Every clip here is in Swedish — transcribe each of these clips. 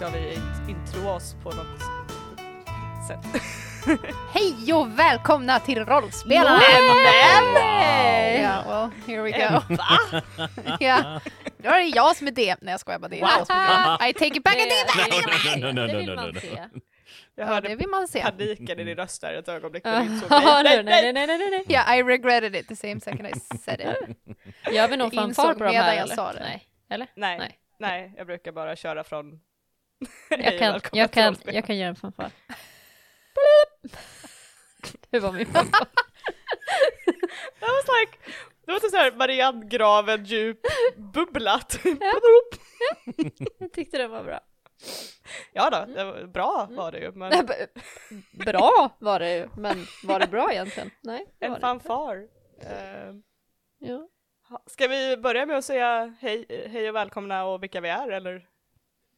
ska vi int- introa oss på något sätt. Hej och välkomna till Rollspelarna! Nämen! Ja, well, here we go. ja, då är det jag som är DM. Nej jag skojar bara, det är jag som är DM. I take it back a Det- day! No, no, no, det no, vill no, man no, no. se. Jag Ja, hörde det vill man se. paniken i din röst där ett ögonblick. insåg mig. nej, nej, nej, nej, nej. Yeah, I regretted it the same second I said it. Gör vi någon Jag fanfar insåg på de medan här jag eller? sa det. Nej. Eller? Nej, Nej. nej, jag brukar bara köra från Jag kan, jag, kan, jag kan göra en fanfar. Det var min fanfar. That was like, det var typ såhär Marianne-graven djup bubbla typ. Jag tyckte det var bra. Ja då, det var bra var det ju, men Bra var det ju, men var det bra egentligen? Nej, en fanfar. Eh, Ja. Ska vi börja med att säga hej, hej och välkomna och vilka vi är eller?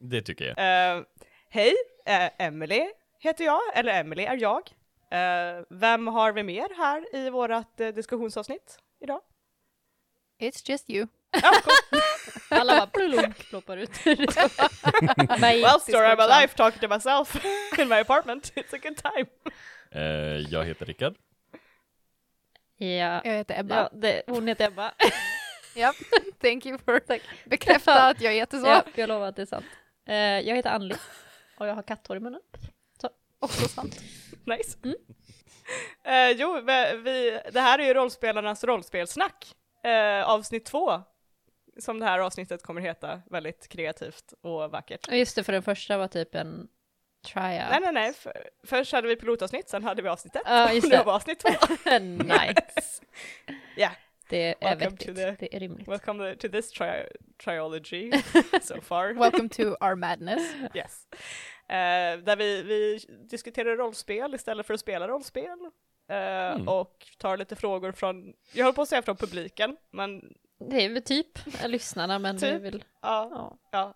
Det tycker jag. Eh, hej, uh, Emily heter jag, eller Emily är jag. Eh, vem har vi mer här i vårat uh, diskussionsavsnitt idag? It's just you. Ja, cool. Alla bara plulunk ploppar ut. well, story of my life, talking to myself in my apartment. It's a good time. Eh, jag heter Rickard. Ja, Jag heter Ebba. ja det, hon heter Ebba. Japp, thank you for bekräfta att jag heter så. Ja, jag lovar att det är sant. Eh, jag heter Anneli och jag har katthår i munnen. Också sant. Nice. Mm. Eh, jo, vi, vi, det här är ju rollspelarnas rollspelsnack. Uh, avsnitt två. Som det här avsnittet kommer heta. Väldigt kreativt och vackert. Just det, för den första var typ en tryout. Nej, nej, nej. För, först hade vi pilotavsnitt, sen hade vi avsnitt ett. Just och nu det. var avsnitt två. nice. Ja. Det är Welcome vettigt. to the- Det är rimligt. Welcome to this tri triology so far. Welcome to our madness. Yes. Eh, där vi, vi diskuterar rollspel istället för att spela rollspel. Eh, Mm. Och tar lite frågor från, jag håller på att säga från publiken, men Det är väl typ lyssnarna, men Typ. väl... ja. Ja. ja.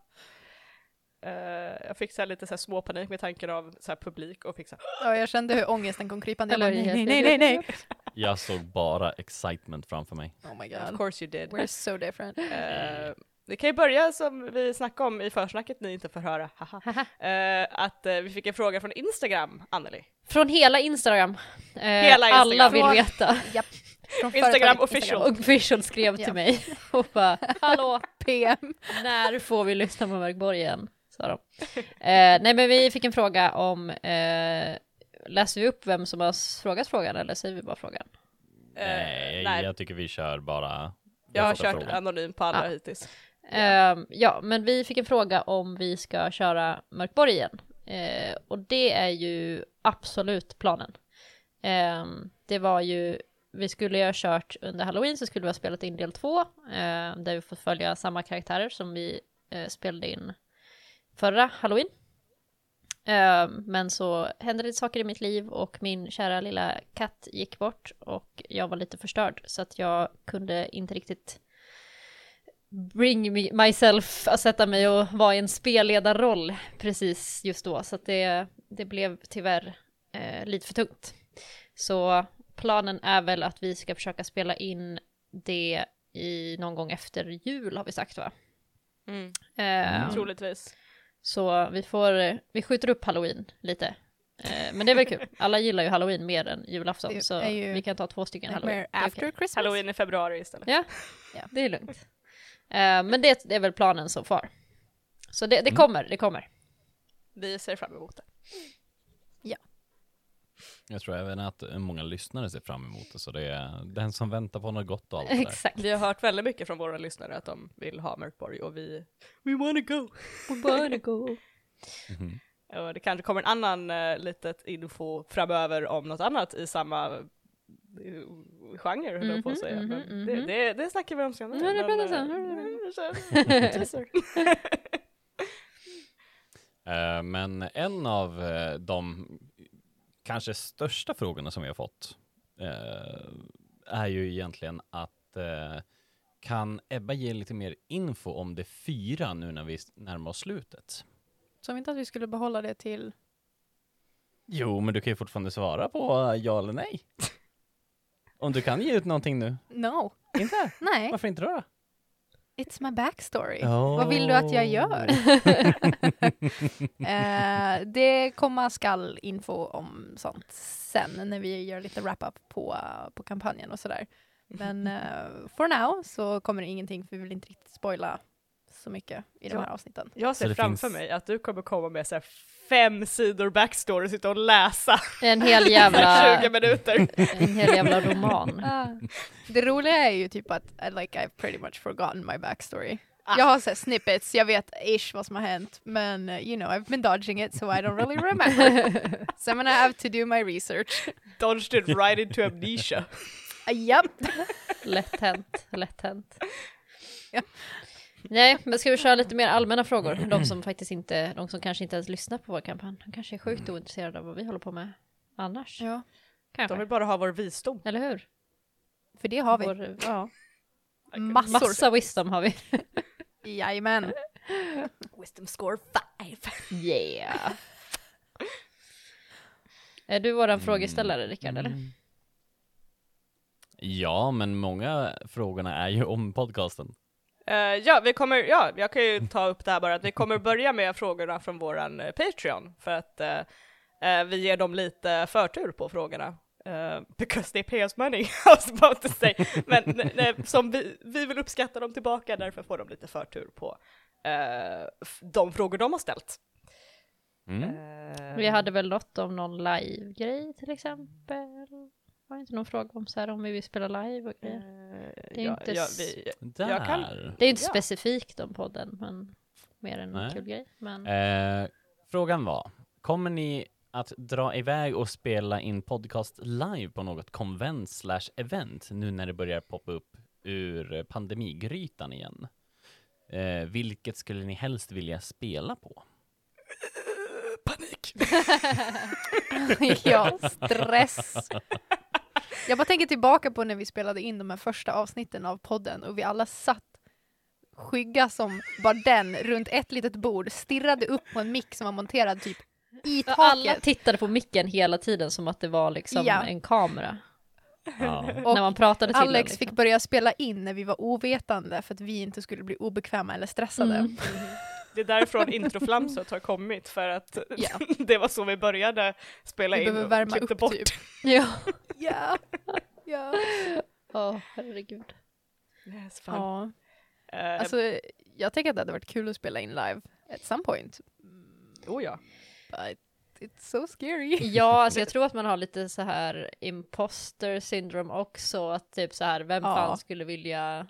Eh, jag fick så här lite så här småpanik med tanken av så här publik och fick så här, Ja, jag kände hur ångesten kom krypande. Jag bara, nej, nej, nej, nej, nej. Jag såg bara excitement framför mig. Oh my of god. course you did. We're so different. Eh, det kan ju börja som vi snackade om i försnacket ni inte får höra, haha. Eh, att eh, vi fick en fråga från Instagram, Anneli. Från hela Instagram. Eh, Hela Instagram. Alla vill veta. Från Instagram official. Och Official skrev Ja. till mig och bara Hallå, PM. när får vi lyssna på Mörkborg igen? Sa de. Eh, nej men vi fick en fråga om eh, Läser vi upp vem som har frågat frågan eller säger vi bara frågan? Eh, nej, nej. jag tycker vi kör bara. Jag har kört frågan. anonym på alla Ja. hittills. Ehm, ja, men vi fick en fråga om vi ska köra Mörkborg igen. Eh, och det är ju absolut planen. Ehm, det var ju, vi skulle ju ha kört under Halloween så skulle vi ha spelat in del två, eh, där vi får följa samma karaktärer som vi eh, spelade in förra Halloween. Ehm, men så hände det saker i mitt liv och min kära lilla katt gick bort och jag var lite förstörd så att jag kunde inte riktigt bring me, myself att sätta mig och vara i en spelledarroll precis just då. Så att det, det blev tyvärr eh, lite för tungt. Så planen är väl att vi ska försöka spela in det i någon gång efter jul har vi sagt va? Mm. Eh, Troligtvis. Så vi får, vi skjuter upp halloween lite. Eh, men det är väl kul. Alla gillar ju halloween mer än julafton så vi kan ta två stycken halloween. After. Christmas. Halloween i februari istället. Ja, Ja. det är lugnt. Eh, men det, det är väl planen så far. Så det, det Mm. kommer, det kommer. Vi ser fram emot det. Jag tror även att många lyssnare ser fram emot det, så det är den som väntar på något gott och allt det där. Exakt. Vi har hört väldigt mycket från våra lyssnare att de vill ha Mörkborg och vi We wanna go! Mhm. Och det kanske kommer en annan uh, litet info framöver om något annat i samma uh, genre höll jag på att Mhm, säga. mhm, Men det, mhm. det, det snackar vi om senare. Men. Eh, Men en av de kanske största frågorna som vi har fått eh, är ju egentligen att eh, kan Ebba ge lite mer info om det fyra nu när vi närmar oss slutet? Vi inte att vi skulle behålla det till... Jo, men du kan ju fortfarande svara på eh, ja eller nej. Om du kan ge ut någonting nu. No. Inte? Nej. Varför inte då? It's my backstory. Vad vill du att jag gör? Eh, det komma skall info om sånt sen när vi gör lite wrap-up på, på kampanjen och sådär. Men uh, for now så kommer det ingenting för vi vill inte riktigt spoila så mycket i de Ja. här avsnitten. Jag ser framför finns- mig att du kommer komma med så här fem sidor backstory, sitta och läsa En hel i jävla, 20 minuter. en hel jävla roman. Ah. Det roliga är ju typ att I, like, I've pretty much forgotten my backstory. Ah. Jag har sett snippets, jag vet ish vad som har hänt, men uh, you know I've been dodging it so I don't really remember. so I'm gonna have to do my research. Dodged it right into amnesia. Uh, yep. Lätt hänt, lätt hänt. Ja. Nej, men ska vi köra lite mer allmänna frågor? De som faktiskt inte, de som kanske inte ens lyssnar på vår kampanj. De kanske är sjukt ointresserade av vad vi håller på med annars. Ja, De Kanske. vill bara ha vår visdom. Eller hur? för det har vi. Vår, ja. Massor. Massa wisdom har vi. Jajamän. Wisdom score 5. Yeah. Är du våran frågeställare, Rickard, eller? Mm. Ja, men många frågorna är ju om podcasten. Eh, ja, vi kommer, ja, jag kan ju ta upp det här bara, att vi kommer börja med frågorna från våran eh, Patreon, för att eh, vi ger dem lite förtur på frågorna. Uh, because they pay us money, I was about to say. Men eh, som vi, vi vill uppskatta dem tillbaka, därför får de lite förtur på de frågor de har ställt. Mm. Vi hade väl något om någon live-grej till exempel? Var det inte någon fråga om så här om vi vill spela live och grejer? eh, Det är ja, inte ja, s- vi, Där. jag kan- Det är inte Ja. specifikt om podden, men mer en Nej. kul grej. Men Eh, frågan var, kommer ni att dra iväg och spela in podcast live på något konvent slash event nu när det börjar poppa upp ur eh, pandemigrytan igen? Eh, vilket skulle ni helst vilja spela på? panik! ja, stress. Jag bara tänker tillbaka på när vi spelade in de här första avsnitten av podden och vi alla satt skygga som bara den runt ett litet bord, stirrade upp på en mick som var monterad typ i alla taket. tittade på micken hela tiden som att det var liksom Ja. en kamera. Ja. Och när man pratade till Alex den, fick liksom. börja spela in när vi var ovetande för att vi inte skulle bli obekväma eller stressade. Mm. Det är därifrån introflamsot har kommit, för att Ja. det var så vi började spela Vi in och värma klippte upp bort. typ. Ja. Ja. ja. Åh, herregud. Yes, fan. ja. Eh, Alltså, jag tänker att det hade varit kul att spela in live at some point. oh ja. But it's so scary. Ja, alltså jag tror att man har lite så här imposter syndrome också, att typ så här, vem Ja. fan skulle vilja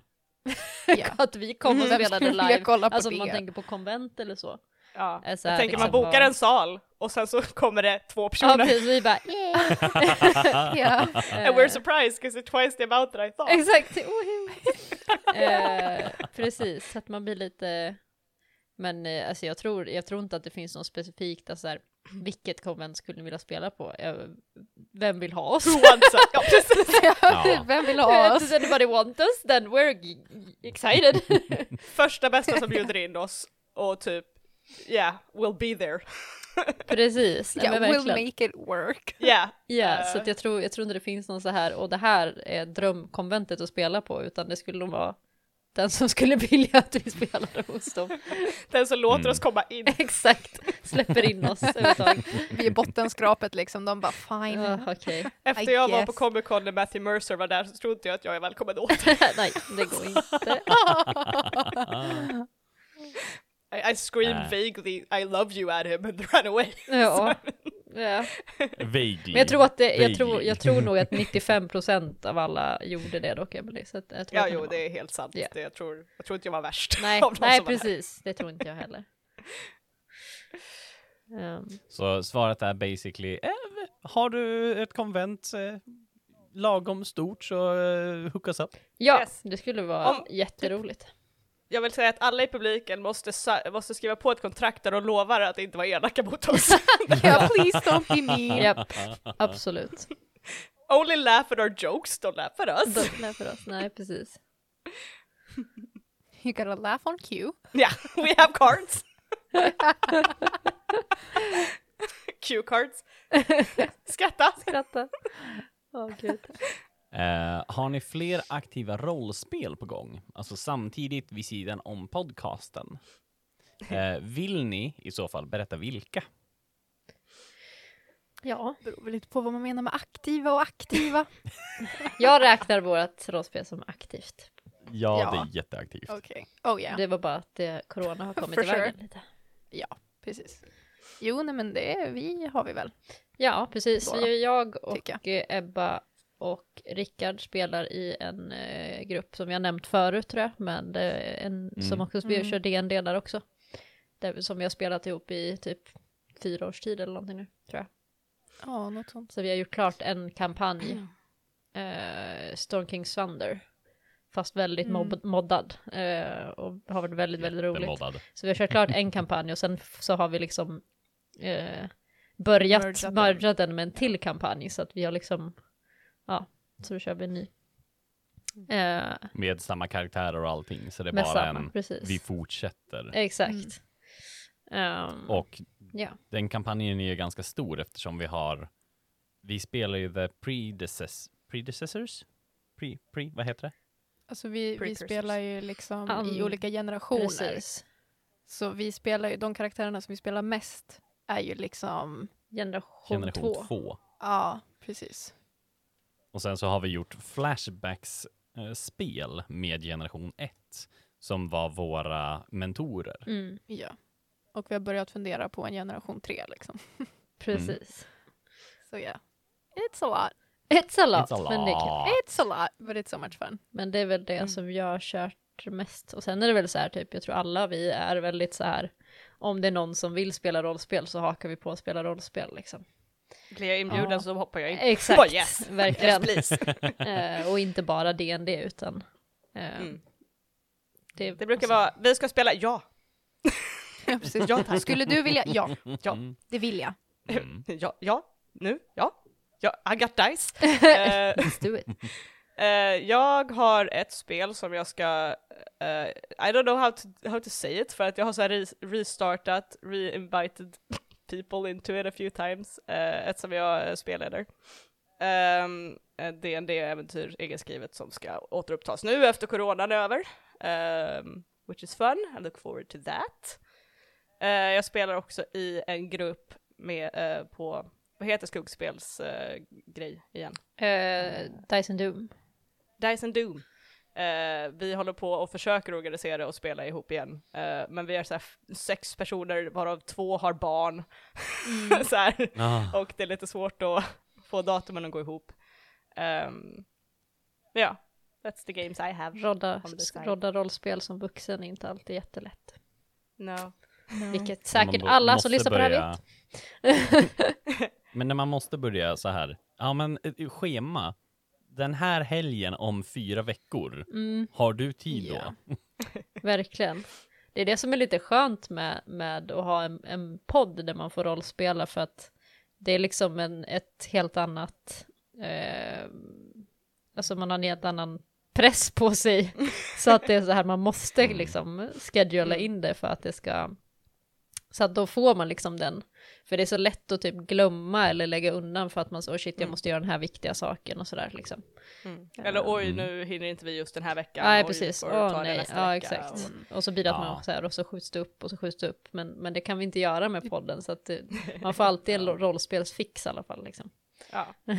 Ja. att vi kom och Vem spelade live? kolla på Alltså om det? man tänker på konvent eller så. ja. Är så Jag tänker man liksom bokar en sal och sen så kommer det två Ja, personer. precis, vi bara yeah. ja. And we're surprised because it's twice the amount that I thought. Exakt, eh, precis, så att man blir lite men eh, alltså jag tror, jag tror inte att det finns något specifikt, alltså här, vilket konvent skulle ni vilja spela på? Eh, vem vill ha oss? Who wants us? Ja, precis. Ja. Vem vill ha Does oss? anybody want us? Then we're excited. Första bästa som bjuder in oss och typ, yeah, we'll be there. Precis, Ja, men we'll make it work. Yeah. Ja, Eh. så att jag tror, jag tror inte det finns någon så här, och det här är drömkonventet att spela på, utan det skulle nog vara den som skulle vilja att vi spelade hos dem. Den som låter Mm. oss komma in. Exakt, släpper in oss. Vi är bottenskrapet liksom, de bara fine. Ja, Okej, Efter I jag var på guess. Comic Con när Matthew Mercer var där så tror inte jag att jag är välkommen åter. nej, det går inte. I, I screamed Äh. vaguely I love you at him and ran away. Ja. Ja. Vaguely. Men jag tror att det, jag tror, jag tror nog att 95% av alla gjorde det dock, Emily. Så att jag tror Ja, att jo, var- det är helt sant. Ja. Det, jag, tror, jag tror inte jag var värst. Nej, av nej precis. Det tror inte jag heller. Ehm, Så svaret är basically, eh, har du ett konvent eh, lagom stort så eh, hook us up. ja, Yes. det skulle vara Om- jätteroligt. Jag vill säga att alla i publiken måste, måste skriva på ett kontrakt där de lovar att inte vara elaka mot oss. Ja, please don't be mean. Japp, absolut. Only laugh at our jokes, don't laugh at us. De- Nej, för oss. Nej, precis. You gotta laugh on cue. Yeah, we have cards. Cue cards. Skratta. Skratta. Åh gud. Eh, har ni fler aktiva rollspel på gång? Alltså samtidigt vid sidan om podcasten? Eh, vill ni i så fall berätta vilka? Ja, Beror väl lite på vad man menar med aktiva och aktiva. jag räknar vårt rollspel som aktivt. Ja, Ja. det är jätteaktivt. Okej. Oh yeah. Det var bara att det, corona har kommit For i vägen sure. lite. Precis. Jo, nej men det vi har vi väl. Ja, precis. Då Jag och tycker eh, Ebba och Rickard spelar i en eh, grupp som jag nämnt förut tror jag, men det är en som Mm. också spelar, Mm. kör DND där också. Där, som vi har spelat ihop i typ fyra års tid eller någonting nu, tror jag. Ja, något sånt. Så vi har gjort klart en kampanj, eh, Storm King's Thunder, fast väldigt Mm. mob- moddad eh, och har varit väldigt, väldigt roligt. Så vi har kört klart en kampanj och sen så har vi liksom eh, börjat merga den med en till kampanj så att vi har liksom, ja, så då kör vi en ny. Eh, Med samma karaktärer och allting, så det är med bara samma, en precis. vi fortsätter. Exakt. Ehm, Och ja. den kampanjen är ju ganska stor eftersom vi har, vi spelar ju the predecess, predecessors? Pre, pre, vad heter det? Alltså vi, vi spelar ju liksom Um, i olika generationer. Precis. Så vi spelar ju, de karaktärerna som vi spelar mest är ju liksom, Generation, Generation två. 2. ja precis. Och sen så har vi gjort Flashbacks-spel med generation 1, som var våra mentorer. Mm, Ja. Och vi har börjat fundera på en generation tre liksom. precis. Så ja. It's a lot. It's a lot, It's a men det är kul. lot. It's a lot, but it's so much fun. Men det är väl det Mm. som jag har kört mest. Och sen är det väl så här, typ, jag tror alla vi är väldigt så här, om det är någon som vill spela rollspel så hakar vi på att spela rollspel liksom. Blir jag inbjuden Ja. så hoppar jag in. Exakt, Oh, yes. verkligen. Yes. Eh, och inte bara DND utan eh, Mm. det, Det brukar alltså, vara, vi ska spela, ja. Ja, precis. Ja, tack. Skulle du vilja? Ja, Ja. Mm. det vill jag. Mm. Ja, ja, nu, ja. Ja, I got dice. Eh, Let's do it. jag har ett spel som jag ska, I don't know how to, how to say it, för att jag har så här re- restartat, re-invited people into it a few times, uh, ett som jag uh, spelade. Um, D&D-äventyr egenskrivet som ska återupptas nu efter coronan är över. Um, which is fun, I look forward to that. Eh, jag spelar också i en grupp med, eh, på, vad heter skuggspels eh, grej igen? Eh, Dyson Doom. Dice and Doom. Eh, vi håller på och försöker organisera och spela ihop igen. Eh, men vi är så här f- sex personer varav två har barn. så här. Ah. Och det är lite svårt att få datumen att gå ihop. Um, ja, that's the games I have. Rodda, rodda rollspel som vuxen är inte alltid jättelätt. No. Vilket Man säkert alla som lyssnar på det här vet. Men när man måste börja så här, ja men schema, den här helgen om fyra veckor, Mm, har du tid Ja. då? verkligen. Det är det som är lite skönt med, med att ha en, en podd där man får rollspela för att det är liksom en, ett helt annat, eh, alltså man har en helt annan press på sig. så att det är så här, man måste liksom schedula Mm. in det för att det ska, så att då får man liksom den, för det är så lätt att typ glömma eller lägga undan för att man så, oh shit jag Mm. måste göra den här viktiga saken och sådär liksom. Mm. Eller oj, Mm. nu hinner inte vi just den här veckan. Nej, Oj, precis. Åh nej, ja exakt. Och- Och så blir det att man så här, och så skjuts det upp och så skjuts det upp. Men, men det kan vi inte göra med podden så att man får alltid en rollspelsfix i alla fall liksom. Ja.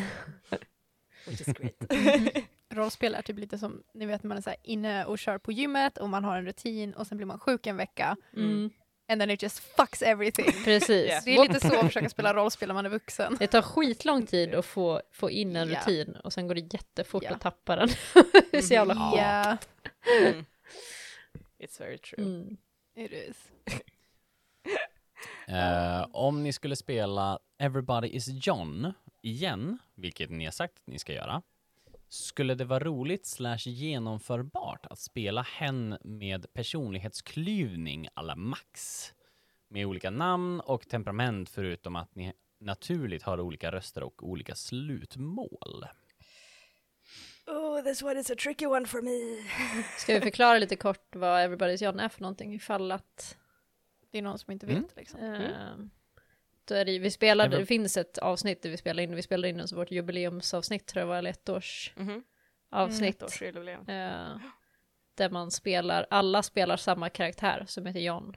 Which is great. Rollspel är typ lite som, ni vet man är så här inne och kör på gymmet och man har en rutin och sen blir man sjuk en vecka Mm. And then it just fucks everything. Yeah. Precis. Det är lite så att försöka spela rollspel när man är vuxen. Det tar skitlång tid att få, få in en Ja. rutin och sen går det jättefort Ja. att tappa den. det är så jävla Ja. Ja, Mm. It's very true. mm. it is. Eh, om ni skulle spela Everybody is John igen, vilket ni har sagt att ni ska göra, skulle det vara roligt slash genomförbart att spela hen med personlighetsklyvning alla Max? Med olika namn och temperament förutom att ni naturligt har olika röster och olika slutmål. Oh, this one is a tricky one for me. Ska vi förklara lite kort vad Everybody's John är för någonting ifall att Det är någon som inte vet Mm. liksom. eh, Då är det, vi spelade, det finns ett avsnitt där vi spelade in, vi spelade in så vårt jubileumsavsnitt tror jag var, eller ett års Mhm. avsnitt. Ettårsjubileum. Eh, där man spelar, alla spelar samma karaktär som heter John.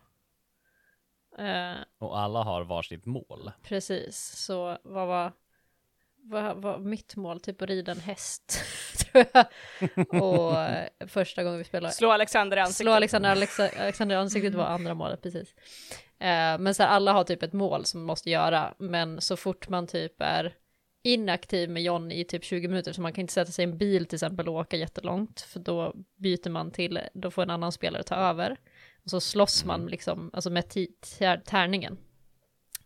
Eh, Och alla har varsitt mål. precis, så vad var, vad var mitt mål? Typ att rida en häst, tror jag. Och eh, första gången vi spelade Slå Alexander i ansiktet. Slå Alexander, Alexa, Alexander i ansiktet var andra målet, precis. Eh, men så här, alla har typ ett mål som man måste göra, men så fort man typ är inaktiv med John i typ 20 minuter, så man kan inte sätta sig i en bil till exempel och åka jättelångt, för då byter man till, då får en annan spelare ta över. Och så slåss man liksom, alltså med tärningen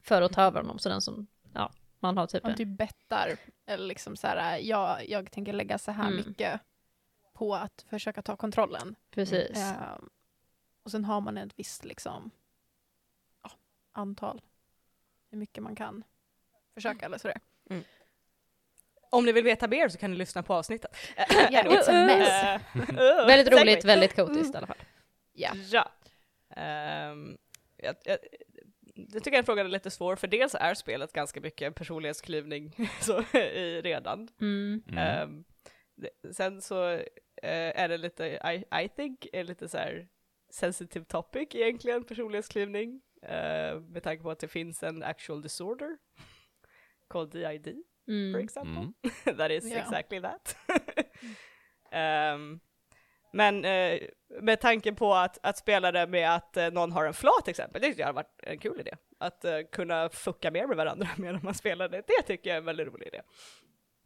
för att ta över honom, så den som, ja, man har typ Man typ bettar, eller liksom så här, jag, jag tänker lägga så här Mm. mycket på att försöka ta kontrollen. precis. Ehm, och sen har man ett visst liksom, ja, antal, hur mycket man kan försöka eller sådär. Om ni vill veta mer så kan ni lyssna på avsntet. Yeah, it's a mess. Eh, Väldigt roligt, väldigt kaotiskt i alla fall. Ja. Ja. Ehm, jag, jag, jag tycker den frågan är lite svår, för dels är spelet ganska mycket personlighetsklyvning så, i redan. Mm. Det, sen så eh, är det lite, I, I think, är lite så här sensitive topic egentligen, personlighetsklyvning. eh, med tanke på att det finns en actual disorder called DID, for Mm. example. Mm. that is Ja. exactly that. Ehm, men eh, med tanke på att, att spela det med att eh, någon har en flat exempel, det tycker jag har varit en kul idé. Att eh, kunna fucka mer med varandra medan man spelar det, det tycker jag är en väldigt rolig idé.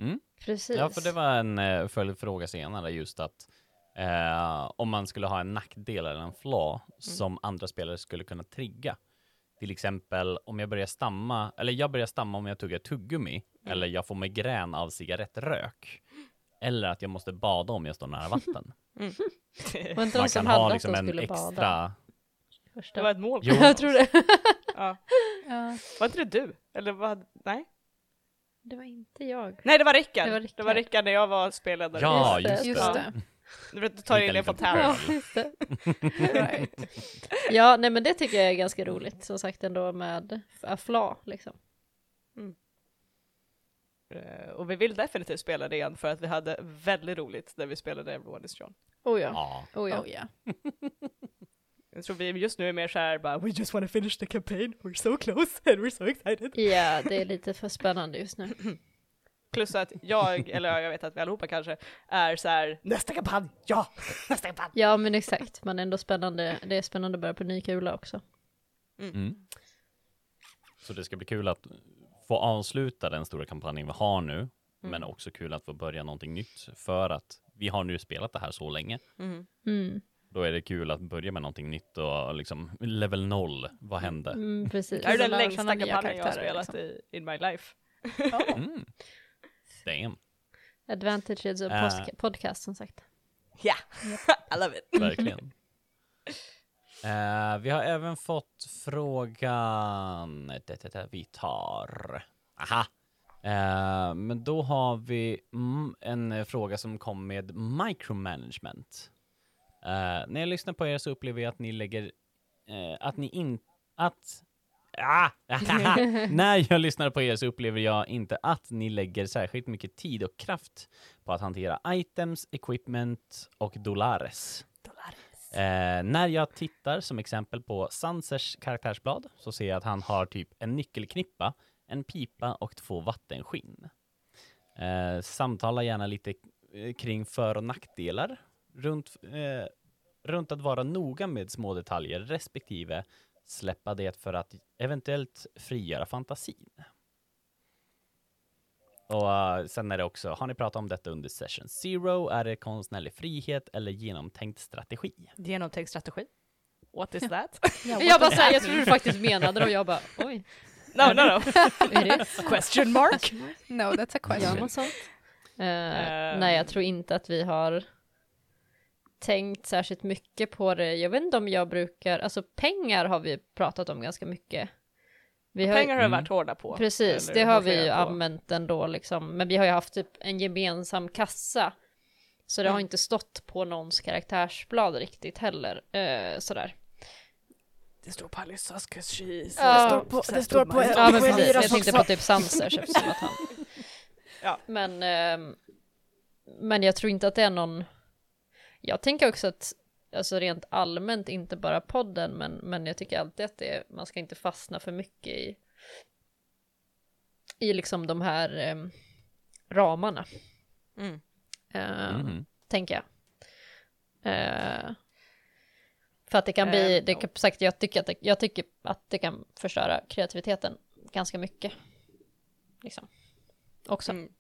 Mm. Precis. Ja, för det var en eh, följdfråga senare just att eh, om man skulle ha en nackdel eller en flaw som andra spelare skulle kunna trigga. Till exempel om jag börjar stamma, eller jag börjar stamma om jag tuggar tuggummi, eller jag får migrän av cigarettrök. Eller att jag måste bada om jag står nära vatten. Var inte Man de som kan hade ha att liksom de en skulle extra... bada? Det Första. var ett mål. Jo. Jag tror det. Ja. Ja. Var inte det du? Eller vad? Nej? Det var inte jag. Nej, det var Rickard. Det Det var var Rickard. Rickard, när jag var spelledare. Ja, Just det. just, det. det. Du vet, du tar in en fontän. Ja, just det. Right. ja, nej men det tycker jag är ganska roligt som sagt ändå med Afla liksom. Eh, Och vi vill definitivt spela det igen för att vi hade väldigt roligt när vi spelade Everyone is John. Oh ja. Ja. Oh ja. Oh, yeah. Jag tror vi just nu är mer såhär bara We just wanna finish the campaign, we're so close and we're so excited. Ja, det är lite för spännande just nu. Plus att jag, eller jag vet att vi allihopa kanske, är så här nästa kampanj, ja! Nästa kampanj! Ja, men exakt. Men ändå spännande. Det är spännande att börja på ny kula också. Mm. Så det ska bli kul att få avsluta den stora kampanjen vi har nu, men också kul att få börja någonting nytt för att vi har nu spelat det här så länge. Mm. Mm, Då är det kul att börja med någonting nytt och liksom level noll, vad hände? mm precis. Det är den längsta kampanjen jag har spelat i in my life. Mm. Damn, Advantages of post- podcast som sagt. Ja, I love it. verkligen. Uh, vi har även fått frågan, det, det, det, vi tar, aha. Uh, men då har vi mm, en fråga som kom med micromanagement. Uh, när jag lyssnar på er så upplever jag att ni lägger, att ni inte, att, ah, när jag lyssnar på er så upplever jag inte att ni lägger särskilt mycket tid och kraft på att hantera items, equipment och dollares. Eh, när jag tittar som exempel på Sansers karaktärsblad så ser jag att han har typ en nyckelknippa, en pipa och två vattenskinn. Eh, samtala gärna lite eh, kring för och nackdelar runt, eh, runt att vara noga med små detaljer respektive släppa det för att eventuellt frigöra fantasin. Och eh, sen är det också, har ni pratat om detta under session zero? Är det konstnärlig frihet eller genomtänkt strategi? Genomtänkt strategi. What is that? Yeah, Jag bara såhär, jag tror du faktiskt menade det och jag bara oj, no, no, no. Question mark? No, that's a Gör question. man sånt? Eh, Ehm. nej, jag tror inte att vi har tänkt särskilt mycket på det. Jag vet inte om jag brukar, alltså pengar har vi pratat om ganska mycket. Vi har, Pengar har vi Mm. varit hårda på. Precis, eller det har vi ju använt ändå liksom. Men vi har ju haft typ en gemensam kassa. Så det har Mm. inte stått på någons karaktärsblad riktigt heller. Eh, sådär. Det står på Alissas 'cause she's... Ja, det står på- det står på- Ja men precis, jag tänkte på typ Sansers eftersom att han... Ja. Men, ehm, men jag tror inte att det är någon... Jag tänker också att, alltså rent allmänt, inte bara podden, men, men jag tycker alltid att det, man ska inte fastna för mycket i, i liksom de här ehm, ramarna, Mm. ehm, Mhm. tänker jag. Eh, för att det kan bli, Eh, det kan, sagt, jag, tycker att det, jag tycker att det kan förstöra kreativiteten ganska mycket. Liksom. Också. Mm.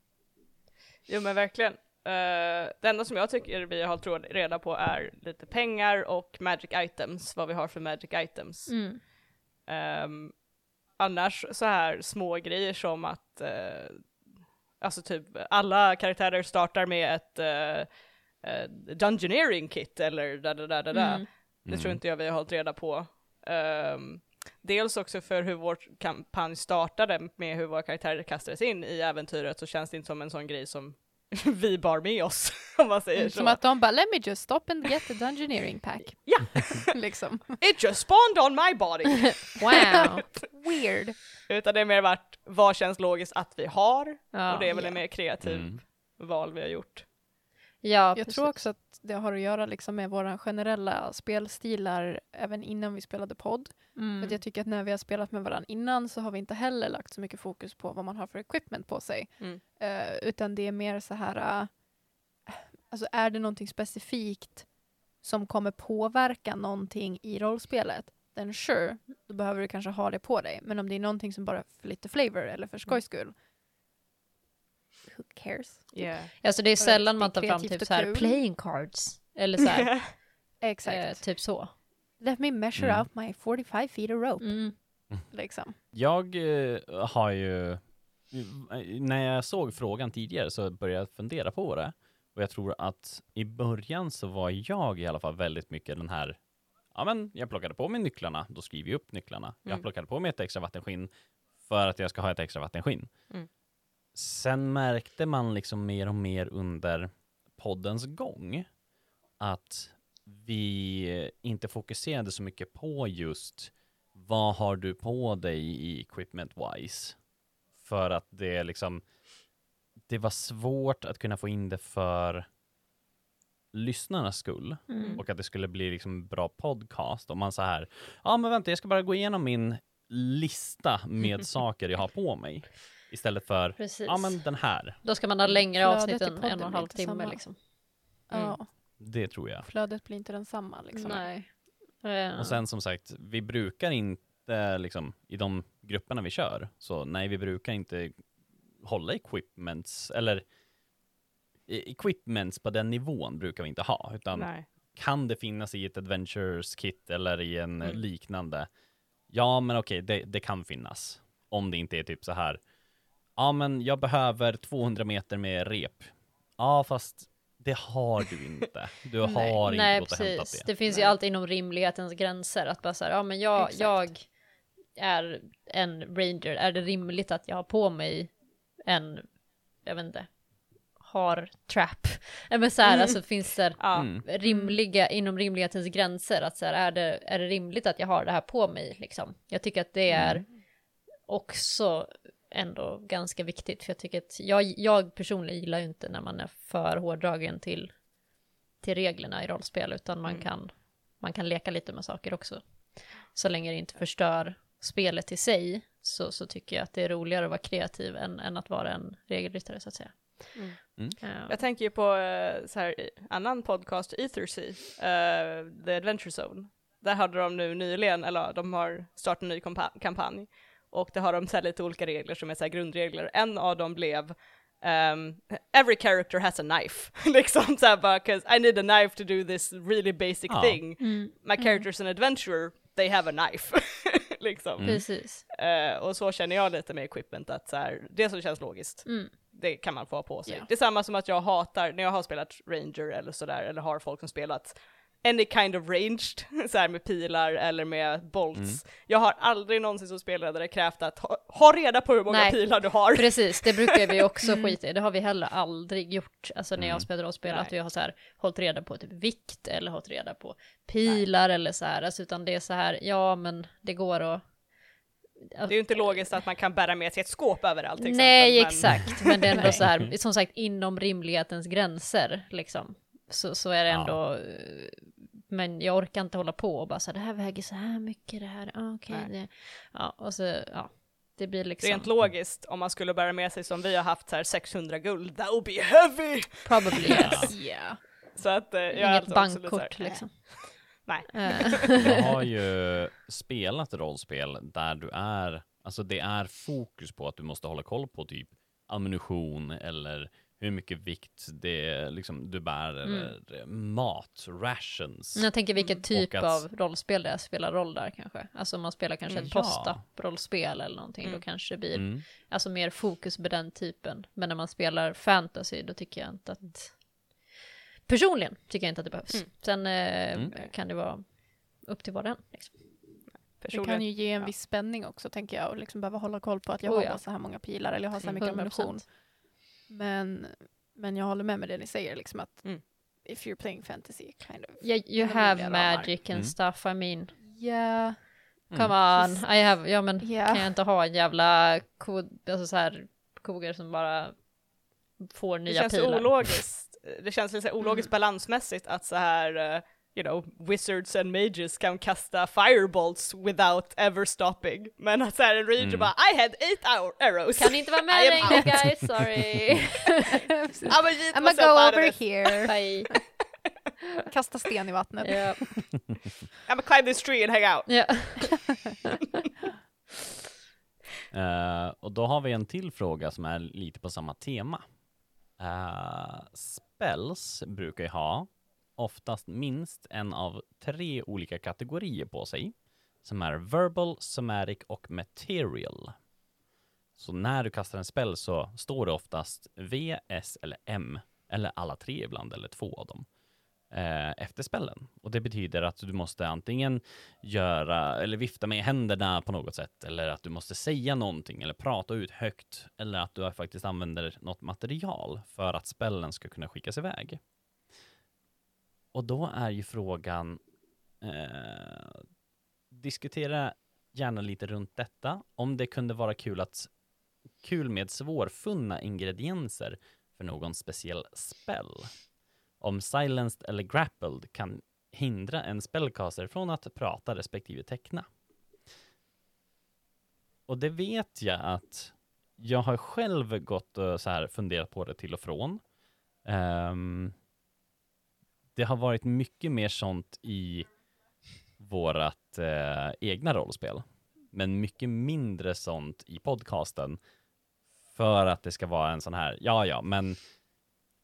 Jo men verkligen. Uh, det enda som jag tycker vi har tråd reda på är lite pengar och magic items, vad vi har för magic items. Mm. Ehm, annars så här små grejer som att, eh, alltså typ alla karaktärer startar med ett uh, dungeoneering kit eller da da da da da. Mm. Det tror inte jag vi har hållit reda på. Ehm, dels också för hur vår kampanj startade med hur våra karaktärer kastades in i äventyret så känns det inte som en sån grej som vi bar med oss, om man säger så. Som att de bara let me just stop and get the dungeoneering pack. Ja. liksom. It just spawned on my body! Wow! Weird. Utan det är mer varit, vad känns logiskt att vi har? Ja, och det är väl ja. en mer kreativ Mm. val vi har gjort. Ja Jag precis. tror också att det har att göra liksom med våra generella spelstilar även innan vi spelade podd. Mm. För att jag tycker att när vi har spelat med varandra innan så har vi inte heller lagt så mycket fokus på vad man har för equipment på sig. Mm. Eh, utan det är mer så här, uh, alltså är det någonting specifikt som kommer påverka någonting i rollspelet, then sure, då behöver du kanske ha det på dig. Men om det är någonting som bara är för lite flavor eller för skojs skull, who cares? Yeah. Alltså det är sällan det är man tar fram typ så här playing cards. Eller så här, Exakt. eh, typ så. Let me measure Mm. out my 45 feet of rope. Mm. Liksom. Jag eh, har ju, när jag såg frågan tidigare så började jag fundera på det. Och jag tror att i början så var jag i alla fall väldigt mycket den här, ja men jag plockade på mig nycklarna, då skriver jag upp nycklarna. Jag Mm. plockade på mig ett extra vattenskinn för att jag ska ha ett extra vattenskinn. Mm. Sen märkte man liksom mer och mer under poddens gång att vi inte fokuserade så mycket på just vad har du på dig i equipment wise? För att det liksom, det var svårt att kunna få in det för lyssnarnas skull Mm. och att det skulle bli liksom bra podcast om man så här, ja men vänta jag ska bara gå igenom min lista med saker jag har på mig istället för, Precis. ja men den här, Då ska man ha längre Flödet avsnitt än en och en halv timme liksom. Ja, det tror jag. flödet blir inte densamma. Liksom. Nej. Och sen som sagt, vi brukar inte liksom i de grupperna vi kör, så nej vi brukar inte hålla equipments, eller e- equipments på den nivån brukar vi inte ha, utan Nej. kan det finnas i ett adventures kit eller i en Mm. liknande? Ja, men okej, det, det kan finnas. Om det inte är typ så här, ja men jag behöver 200 meter med rep. Ja, fast det har du inte. Du Nej. har inte Nej, gått och hämtat precis. det. Det finns ju Nej. alltid inom rimlighetens gränser att bara så här, ja men jag, Exakt. jag är en ranger, är det rimligt att jag har på mig en, jag vet inte, har trap? Men så här, Mm. alltså finns det Ja. Mm. rimliga, inom rimlighetens gränser, att så här, är det, är det rimligt att jag har det här på mig liksom? Jag tycker att det är också ändå ganska viktigt, för jag tycker att jag, jag personligen gillar ju inte när man är för hårdragen till, till reglerna i rollspel, utan man, Mm. kan, man kan leka lite med saker också. Så länge det inte förstör spelet i sig, så, så tycker jag att det är roligare att vara kreativ än, än att vara en regelryttare så att säga. Mm. Mm. Ja. Jag tänker ju på eh, så här, annan podcast, Ethersea, eh, The Adventure Zone. Där hade de nu nyligen, eller de har startat en ny kampanj. Och det har de så här lite olika regler som är så här grundregler. En av dem blev um, Every character has a knife. liksom så här bara, 'cause I need a knife to do this really basic Ja. thing. Mm, My character's an adventurer, they have a knife. liksom. Mm. precis. Eh, och så känner jag lite med equipment, att så här, det som känns logiskt, Mm. det kan man få ha på sig. Ja. Det är samma som att jag hatar, när jag har spelat Ranger eller sådär, eller har folk som spelat any kind of ranged, så här med pilar eller med bolts. Mm. Jag har aldrig någonsin som spelledare krävt att ha, ha reda på hur många Nej. pilar du har. Precis, det brukar vi också skita i. Det har vi heller aldrig gjort. Alltså när jag Mm. spelar rollspel, Nej. att vi har så här hållit reda på typ vikt eller hållit reda på pilar eller så här. Alltså utan det är så här, ja men det går att... Det är ju inte logiskt att man kan bära med sig ett skåp överallt till Nej, exempel, men- exakt. Men det är ändå Nej. så här, som sagt, inom rimlighetens gränser liksom. Så, så är det Ja. ändå... eh, Men jag orkar inte hålla på och bara så här, det här väger så här mycket, det här, ah, okej, det... Ja, och så, ja. Det blir liksom... Rent logiskt, om man skulle bära med sig som vi har haft så här 600 guld, that would be heavy! Probably yes. Yeah. Så att eh, jag Inget alltså bankkort liksom. Nej. Jag har ju spelat rollspel där du är, alltså det är fokus på att du måste hålla koll på typ ammunition eller hur mycket vikt det liksom du bär Mm. eller mat, rations. Jag tänker vilken typ att- av rollspel det är, spelar roll där kanske. Alltså om man spelar kanske Mm. ett Ja. post-up-rollspel eller någonting, Mm. då kanske det blir Mm. alltså mer fokus på den typen. Men när man spelar fantasy, då tycker jag inte att... Personligen tycker jag inte att det behövs. Mm. Sen eh, Mm. kan det vara upp till var och en. Liksom. Det personligen. kan ju ge en ja. viss spänning också tänker jag och liksom behöva hålla koll på att jag Oh, har ja. bara så här många pilar eller jag har så här mycket 100%. ammunition. Men, men jag håller med med det ni säger liksom att Mm. if you're playing fantasy kind of. Yeah, you have rimliga ramar. magic and Mm. stuff, I mean. Yeah. Come Mm. on, I have, ja men Ja. kan jag inte ha en jävla kod, alltså så här koger som bara får Det nya känns pilar. ologiskt. Det känns lite så här ologiskt Mm. balansmässigt att så här, eh, you know, wizards and mages kan kasta firebolts without ever stopping. Men att så här en ranger Mm. bara I had eight hour arrows. Kan inte vara med längre guys, sorry. I'm I'm gonna go over here. Bye. Kasta sten i vattnet. Ja. I'm gonna climb this tree and hang out. Ja. Eh, och då har vi en till fråga som är lite på samma tema. Eh, spells brukar ju ha oftast minst en av tre olika kategorier på sig. Som är verbal, somatic och material. Så när du kastar en spell så står det oftast V, S eller M. Eller alla tre ibland, eller två av dem. eh, efter spellen. Och det betyder att du måste antingen göra eller vifta med händerna på något sätt eller att du måste säga någonting eller prata ut högt eller att du faktiskt använder något material för att spellen ska kunna skickas iväg. Och då är ju frågan eh, diskutera gärna lite runt detta om det kunde vara kul att kul med svårfunna ingredienser för någon speciell spell. Om silenced eller grappled kan hindra en spellcaster från att prata respektive teckna. Och det vet jag att jag har själv gått och så här funderat på det till och från. Um, det har varit mycket mer sånt i vårat eh, egna rollspel, men mycket mindre sånt i podcasten för att det ska vara en sån här, ja ja, men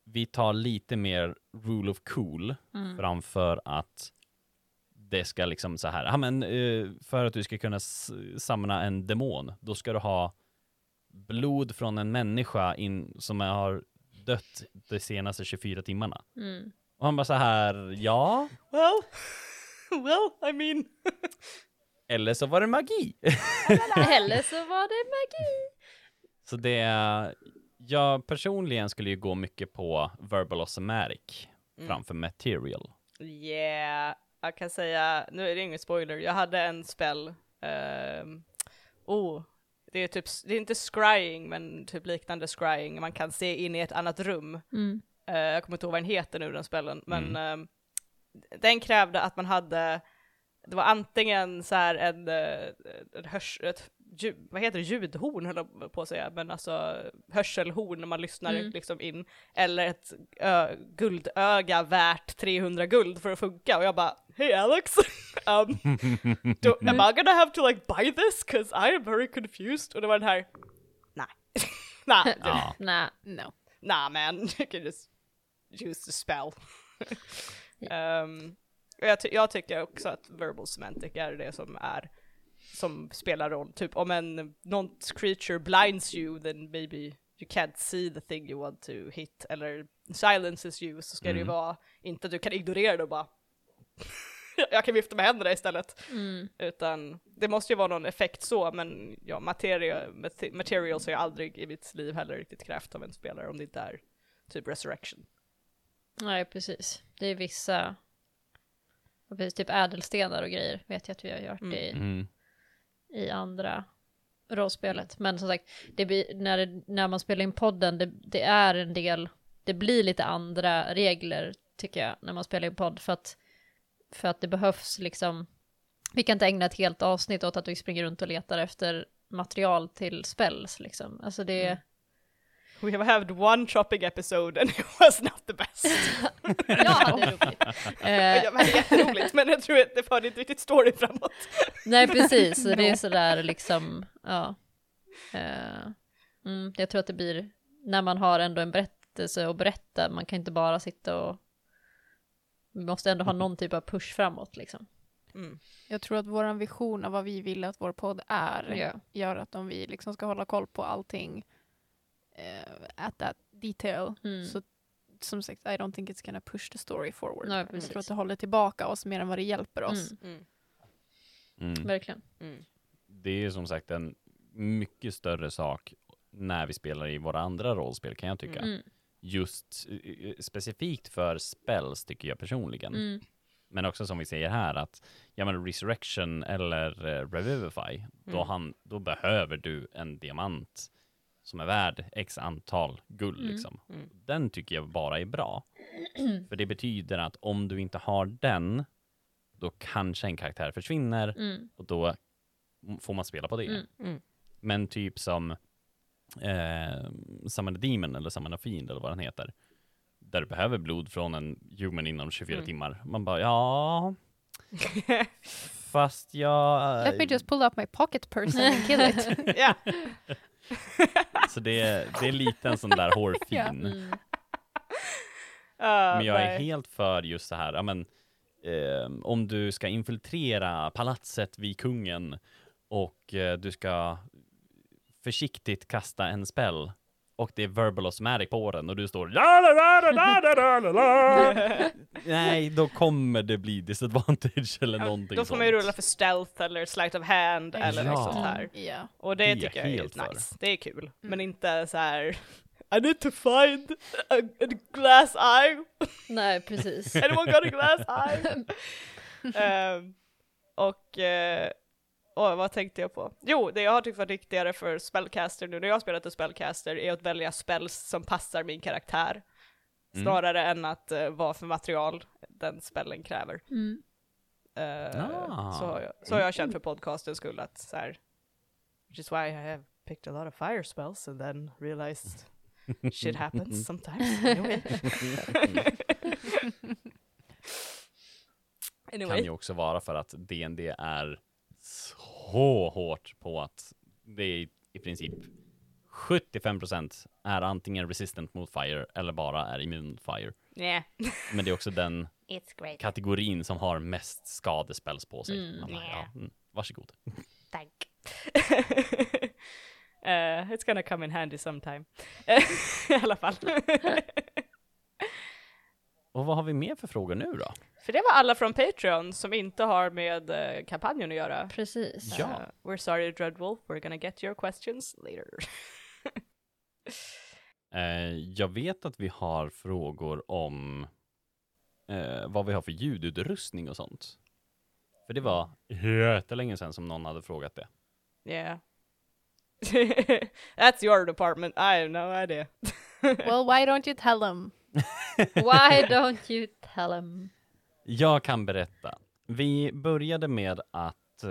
vi tar lite mer rule of cool Mm. framför att det ska liksom så här, ja men eh, för att du ska kunna samla en demon, då ska du ha blod från en människa in, som har dött de senaste 24 timmarna. Mm. Och han bara så här, ja, Well, well, I mean. eller så var det magi. Eller så var det magi. så det, jag personligen skulle ju gå mycket på verbal och somatic Mm. framför material. Yeah, jag kan säga, nu är det ingen spoiler, jag hade en spell, ehm, oh, det är typ, det är inte scrying men typ liknande scrying, man kan se in i ett annat rum. Mm. Eh, jag kommer inte ihåg vad den heter nu den spellen, men Mm. ehm, den krävde att man hade, det var antingen så här en, eh, en hörs, ett, ljud, vad heter det, ljudhorn höll jag på att säga, men alltså hörselhorn när man lyssnar Mm. liksom in, eller ett ö, guldöga värt 300 guld för att funka, och jag bara Hey Alex, um, do, am I gonna have to like buy this? Cause I am very confused. Och det var den här, nej, nej, Ja. Nej. No. nah man, you can just use the spell. um, och jag, ty- jag tycker också att verbal semantic är det som är som spelar roll. Typ om en någon creature blinds you then maybe you can't see the thing you want to hit eller silences you så ska det ju Mm. vara inte att du kan ignorera det och bara jag kan vifta med händerna istället. Mm. Utan det måste ju vara någon effekt så, men ja, materia, mate- materials har jag aldrig i mitt liv heller riktigt krävt av en spelare om det inte är typ resurrection. Nej, precis. Det är vissa, precis, typ ädelstenar och grejer vet jag att vi har gjort Mm. i, Mm. i andra rollspelet. Men som sagt, det blir, när, det, när man spelar in podden, det, det är en del, det blir lite andra regler tycker jag när man spelar in podd för att, för att det behövs liksom, vi kan inte ägna ett helt avsnitt åt att vi springer runt och letar efter material till spells liksom. Alltså det, Mm. We have had one shopping episode and it was not the best. jag hade roligt. Det var jätteroligt, men jag tror att det förde inte riktigt story framåt. Nej, precis. Så Det är sådär liksom, ja. Eh, mm, jag tror att det blir, när man har ändå en berättelse att berätta, man kan inte bara sitta och, vi måste ändå ha någon typ av push framåt liksom. Mm. Jag tror att vår vision av vad vi vill att vår podd är Ja. gör att om vi liksom ska hålla koll på allting eh, at that detail Mm. så som sagt I don't think it's gonna push the story forward. Nej, jag tror att det håller tillbaka oss mer än vad det hjälper oss. Mm, Mm. Mm. verkligen. Mm. Det är som sagt en mycket större sak när vi spelar i våra andra rollspel kan jag tycka. Mm, Just eh, eh, specifikt för spells tycker jag personligen. mm, Men också som vi säger här att, ja men Resurrection eller eh, Revivify, då, han, då behöver du en diamant som är värd x antal guld Mm. liksom. Mm. Den tycker jag bara är bra. För det betyder att om du inte har den, då kanske en karaktär försvinner mm, och då får man spela på det. Mm. Mm. Men typ som eh, Summon Demon eller Summon Fiend eller vad den heter. Där du behöver blod från en human inom 24 Mm. timmar. Man bara, ja, fast jag... Let me just pull up my pocket person and kill it. Ja. Så det, är- det är lite en sån där hårfin. Ja. mm, Uh, Men jag är helt för just så här, ja men eh, om du ska infiltrera palatset vid kungen och eh, du ska försiktigt kasta en spell och det är verbal osmatic på den och du står. Nej, då kommer det bli disadvantage eller någonting Då får man ju rulla för stealth eller slight of hand eller Ja. något sånt här. Ja. Och det, Det är tycker jag helt är för. nice. Det är kul. Men inte så här. I need to find a, a glass eye. nej, precis. Anyone got a glass eye? Ehm, och uh, vad tänkte jag på? Jo, det jag har tyckt var viktigare för spellcaster nu när jag spelat en spellcaster är att välja spells som passar min karaktär. Mm. Snarare än att uh, vad för material den spellen kräver. Mm. Eh, Ah. så, har jag, så har jag känt för podcastens skull att så här, which is why I have picked a lot of fire spells and then realized shit happens sometimes. Anyway. anyway. kan ju också vara för att DND är så hårt på att det är i princip 75% är antingen resistant mot fire eller bara är immun mot fire. Yeah. Men det är också den kategorin som har mest skadespells på sig. Mm. Bara, ja, mm, varsågod. Tack. uh, it's gonna come in handy sometime. I alla fall. Och vad har vi mer för frågor nu då? För det var alla från Patreon som inte har med eh, kampanjen att göra. Precis. Ja. Uh, we're sorry Dreadwolf, we're gonna get your questions later. Eh, jag vet att vi har frågor om eh, vad vi har för ljudutrustning och sånt. För det var jättelänge sedan som någon hade frågat det. Yeah. That's your department, I have no idea. Well why don't you tell them? Why don't you tell him? Jag kan berätta. Vi började med att eh,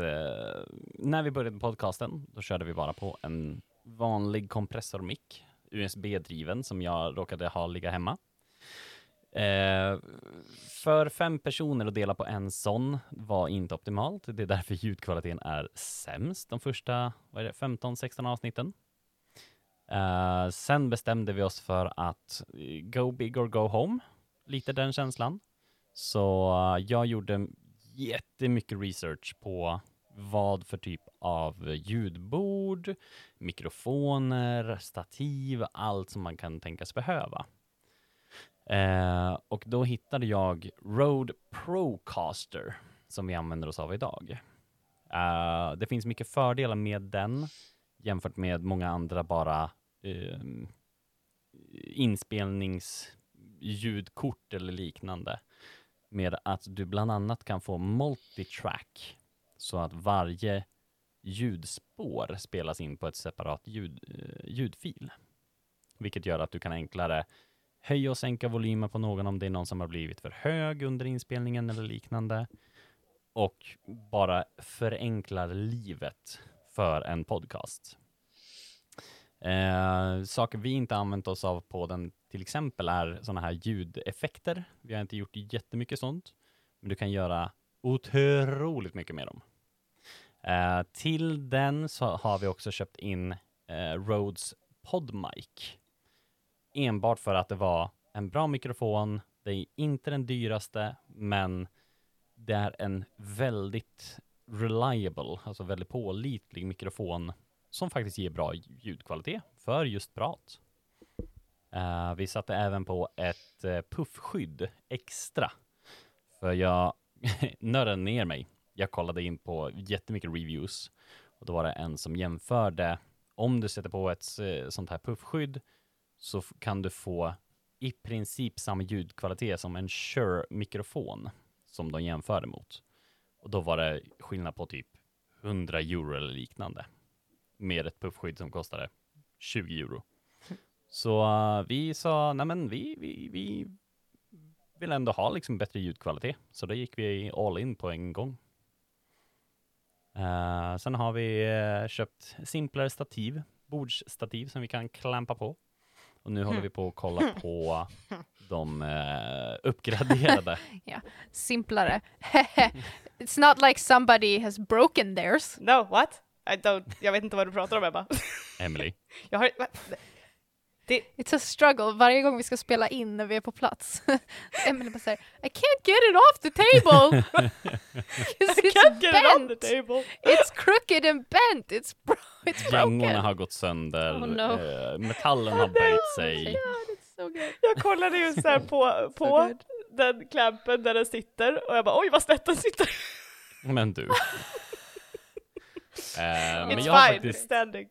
när vi började podcasten, då körde vi bara på en vanlig kompressormick, USB-driven, som jag råkade ha ligga hemma. Eh, för fem personer att dela på en sån var inte optimalt. Det är därför ljudkvaliteten är sämst de första 15-16 avsnitten. Uh, sen bestämde vi oss för att eh, go big or go home, lite den känslan. Så uh, jag gjorde jättemycket research på vad för typ av ljudbord, mikrofoner, stativ, allt som man kan tänkas behöva. Eh, och då hittade jag Rode Procaster som vi använder oss av idag. Eh, det finns mycket fördelar med den jämfört med många andra bara eh, inspelningsljudkort eller liknande. Med att du bland annat kan få multitrack så att varje ljudspår spelas in på ett separat ljud, eh, ljudfil. Vilket gör att du kan enklare höja och sänka volymen på någon om det är någon som har blivit för hög under inspelningen eller liknande. Och bara förenklar livet för en podcast. Eh, saker vi inte använt oss av på den till exempel är sådana här ljudeffekter. Vi har inte gjort jättemycket sånt, men du kan göra otroligt mycket med dem. Eh, till den så har vi också köpt in eh, Rhodes PodMic. Enbart för att det var en bra mikrofon. Det är inte den dyraste, men det är en väldigt reliable, alltså väldigt pålitlig mikrofon som faktiskt ger bra ljudkvalitet för just prat. Uh, vi satte även på ett uh, puffskydd extra. För jag nördade ner mig. Jag kollade in på jättemycket reviews och då var det en som jämförde om du sätter på ett uh, sånt här puffskydd så kan du få i princip samma ljudkvalitet som en Shure-mikrofon som de jämförde mot. Och då var det skillnad på typ 100 euro eller liknande med ett puffskydd som kostade 20 euro. Så uh, vi sa, nej men vi, vi, vi vill ändå ha liksom bättre ljudkvalitet. Så då gick vi all in på en gång. Uh, sen har vi uh, köpt simplare stativ, bordsstativ som vi kan klampa på. Och nu håller vi på att kolla på de uh, uppgraderade. Simplare. It's not like somebody has broken theirs. No, what? I don't, jag vet inte vad du pratar om Ebba. Emily. Jag har, va? It's a struggle varje gång vi ska spela in när vi är på plats. Emily bara säger I can't get it off the table! I it's can't get it on bent. the table. It's crooked and bent! It's, bro it's Gängorna broken! har gått sönder, Oh, no. eh, metallen har böjt sig. God, it's so good. Jag kollade ju så här på, So på good. den klampen där den sitter och jag bara oj vad snett den sitter. Men du. Eh, men It's jag har, fine, faktiskt, standing.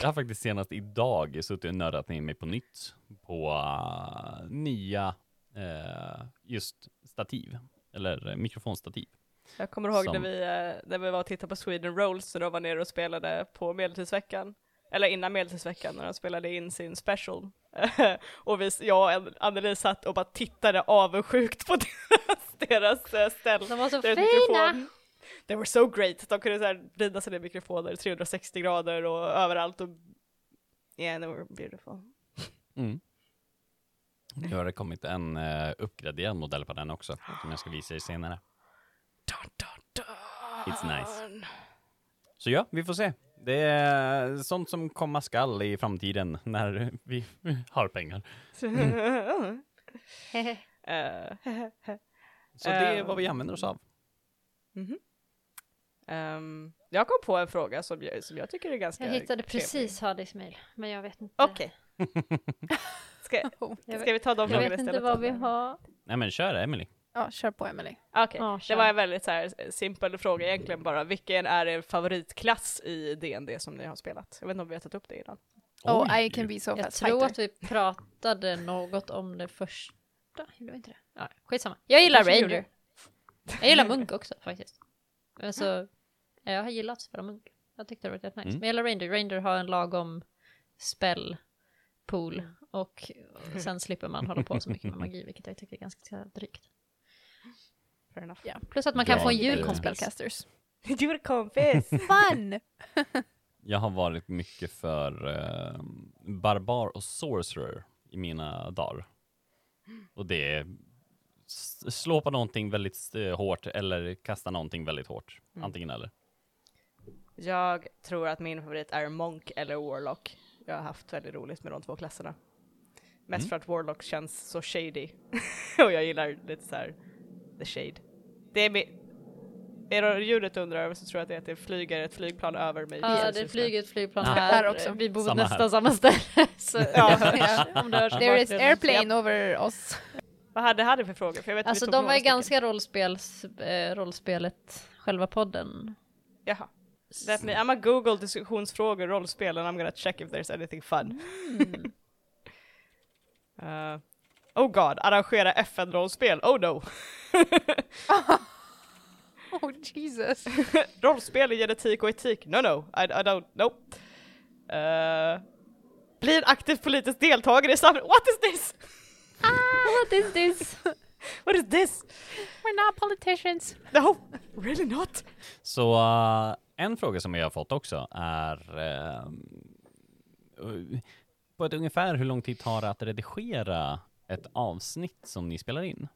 Jag har faktiskt senast idag suttit och nördat ner mig på nytt på uh, nya eh, just stativ, eller mikrofonstativ. Jag kommer ihåg Som- när vi, eh, när vi var och tittade på Sweden Rolls och då var nere och spelade på Medeltidsveckan. Eller innan Medeltidsveckan när de spelade in sin special. och vi, jag och Anneli satt och bara tittade avundsjukt på deras, deras ställ. De var så fina! mikrofon. They were so great. De kunde så här vrida sina mikrofoner 360 grader och överallt och yeah, they were beautiful. Mm. Nu har det kommit en uh, uppgraderad modell på den också, som jag ska visa er senare. Dun, dun, dun. It's nice. Så ja, vi får se. Det är sånt som komma skall i framtiden när vi har pengar. Eh, Så det är vad vi använder oss av. mhm. Ehm, jag kom på en fråga som jag, som jag tycker är ganska Jag hittade trevlig. precis Hadis mail, men jag vet inte. Okej. Ska, Jag ska vi ta de Jag frågorna vet inte istället? vad vi har. Nej men kör Emily. Ja, kör på Emily. Okej, Ja, det var en väldigt så här simpel fråga egentligen bara. Vilken är er favoritklass i DND som ni har spelat? Jag vet inte om vi har tagit upp det innan. Oh, Oj. I can be so Jag fast tror fighter. att vi pratade något om det första. Gjorde vi inte det? Ja, skitsamma. Jag gillar Ranger. Jag gillar Munk också faktiskt. Alltså, jag har gillat spela Munk. Jag tyckte det var rätt nice. Mm. Men jag gillar Ranger. Ranger har en lagom spell pool och sen slipper man hålla på så mycket med magi, vilket jag tycker är ganska drygt. Fair enough. Ja. Plus att man kan Ja, få en julkompis. Spellcasters. Confess! Fun! Jag har varit mycket för eh, barbar och sorcerer i mina dagar. Och det är slå på någonting väldigt eh, hårt eller kasta någonting väldigt hårt. Mm. Antingen eller. Jag tror att min favorit är Monk eller Warlock. Jag har haft väldigt roligt med de två klasserna. Mest Mm. för att Warlock känns så shady. och jag gillar lite så här the shade. Det är mi- är det ljudet undrar över så tror jag att det är att det flyger ett flygplan över mig. Ja, det flyger ett flygplan Ja. här. Här också. Vi bor Samma här. nästan samma ställe. Så, Ja. om hörs i There is airplane over oss. Vad hade hade för frågor? För jag vet Alltså de var ju ganska rollspels, eh, rollspelet, själva podden. Jaha. Let me, I'm a Google diskussionsfrågor, rollspel and I'm gonna check if there's anything fun. Mm. Uh, oh god, arrangera FN-rollspel, oh no. Oh Jesus. rollspel i genetik och etik, no no, I, I don't, nope. Uh, bli en aktiv politisk deltagare i samhället, what is this? What is this? What is this? We're not politicians. No, really not. Så eh, en fråga som jag har fått också är uh, på ett ungefär hur lång tid tar det att redigera ett avsnitt som ni spelar in?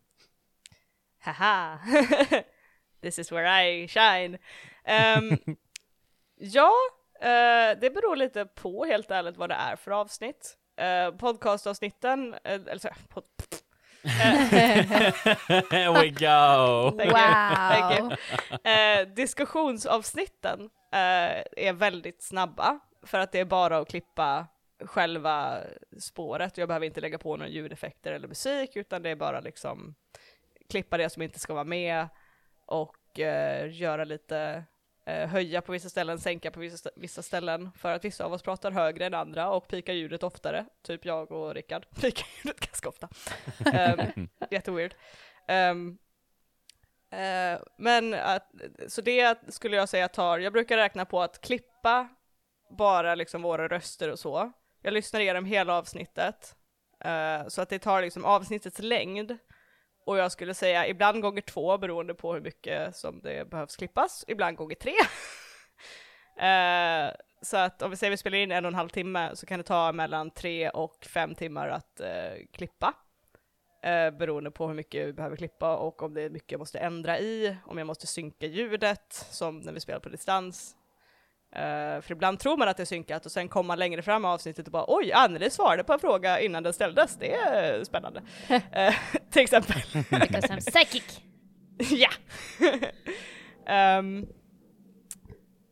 Haha, this is where I shine. Ehm, ja, eh, det beror lite på helt ärligt vad det är för avsnitt. Uh, podcastavsnitten, eh, eller pod, Here we go! Thank you. Thank you. Wow. Eh, diskussionsavsnitten eh, är väldigt snabba för att det är bara att klippa själva spåret. Jag behöver inte lägga på några ljudeffekter eller musik utan det är bara liksom klippa det som inte ska vara med och eh, göra lite höja på vissa ställen, sänka på vissa, vissa ställen för att vissa av oss pratar högre än andra och pikar ljudet oftare, typ jag och Rickard pikar ljudet ganska ofta. um, jätteweird. Um, Eh, men att, så det skulle jag säga tar, jag brukar räkna på att klippa bara liksom våra röster och så. Jag lyssnar igenom hela avsnittet. eh, så att det tar liksom avsnittets längd. Och jag skulle säga ibland gånger två beroende på hur mycket som det behövs klippas, ibland gånger tre. Eh, så att om vi säger vi spelar in en och en halv timme så kan det ta mellan tre och fem timmar att eh, klippa. Eh, beroende på hur mycket vi behöver klippa och om det är mycket jag måste ändra i, om jag måste synka ljudet, som när vi spelar på distans. Eh, för ibland tror man att det är synkat och sen kommer man längre fram i avsnittet och bara oj, Anneli svarade på en fråga innan den ställdes, det är spännande. Eh, till exempel. I'm psychic. ja! Ehm,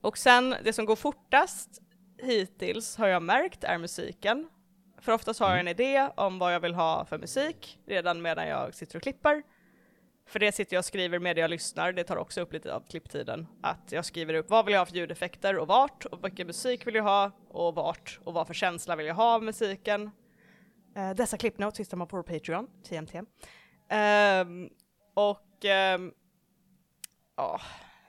och sen, det som går fortast hittills har jag märkt är musiken. För oftast har jag en idé om vad jag vill ha för musik redan medan jag sitter och klipper. För det sitter jag och skriver med det jag lyssnar, det tar också upp lite av klipptiden. Att jag skriver upp vad vill jag ha för ljudeffekter och vart, och vilken musik vill jag ha och vart, och vad för känsla vill jag ha av musiken. Eh, dessa klippnotes hittar man på vår Patreon, TMT. Ehm, och ehm, ja,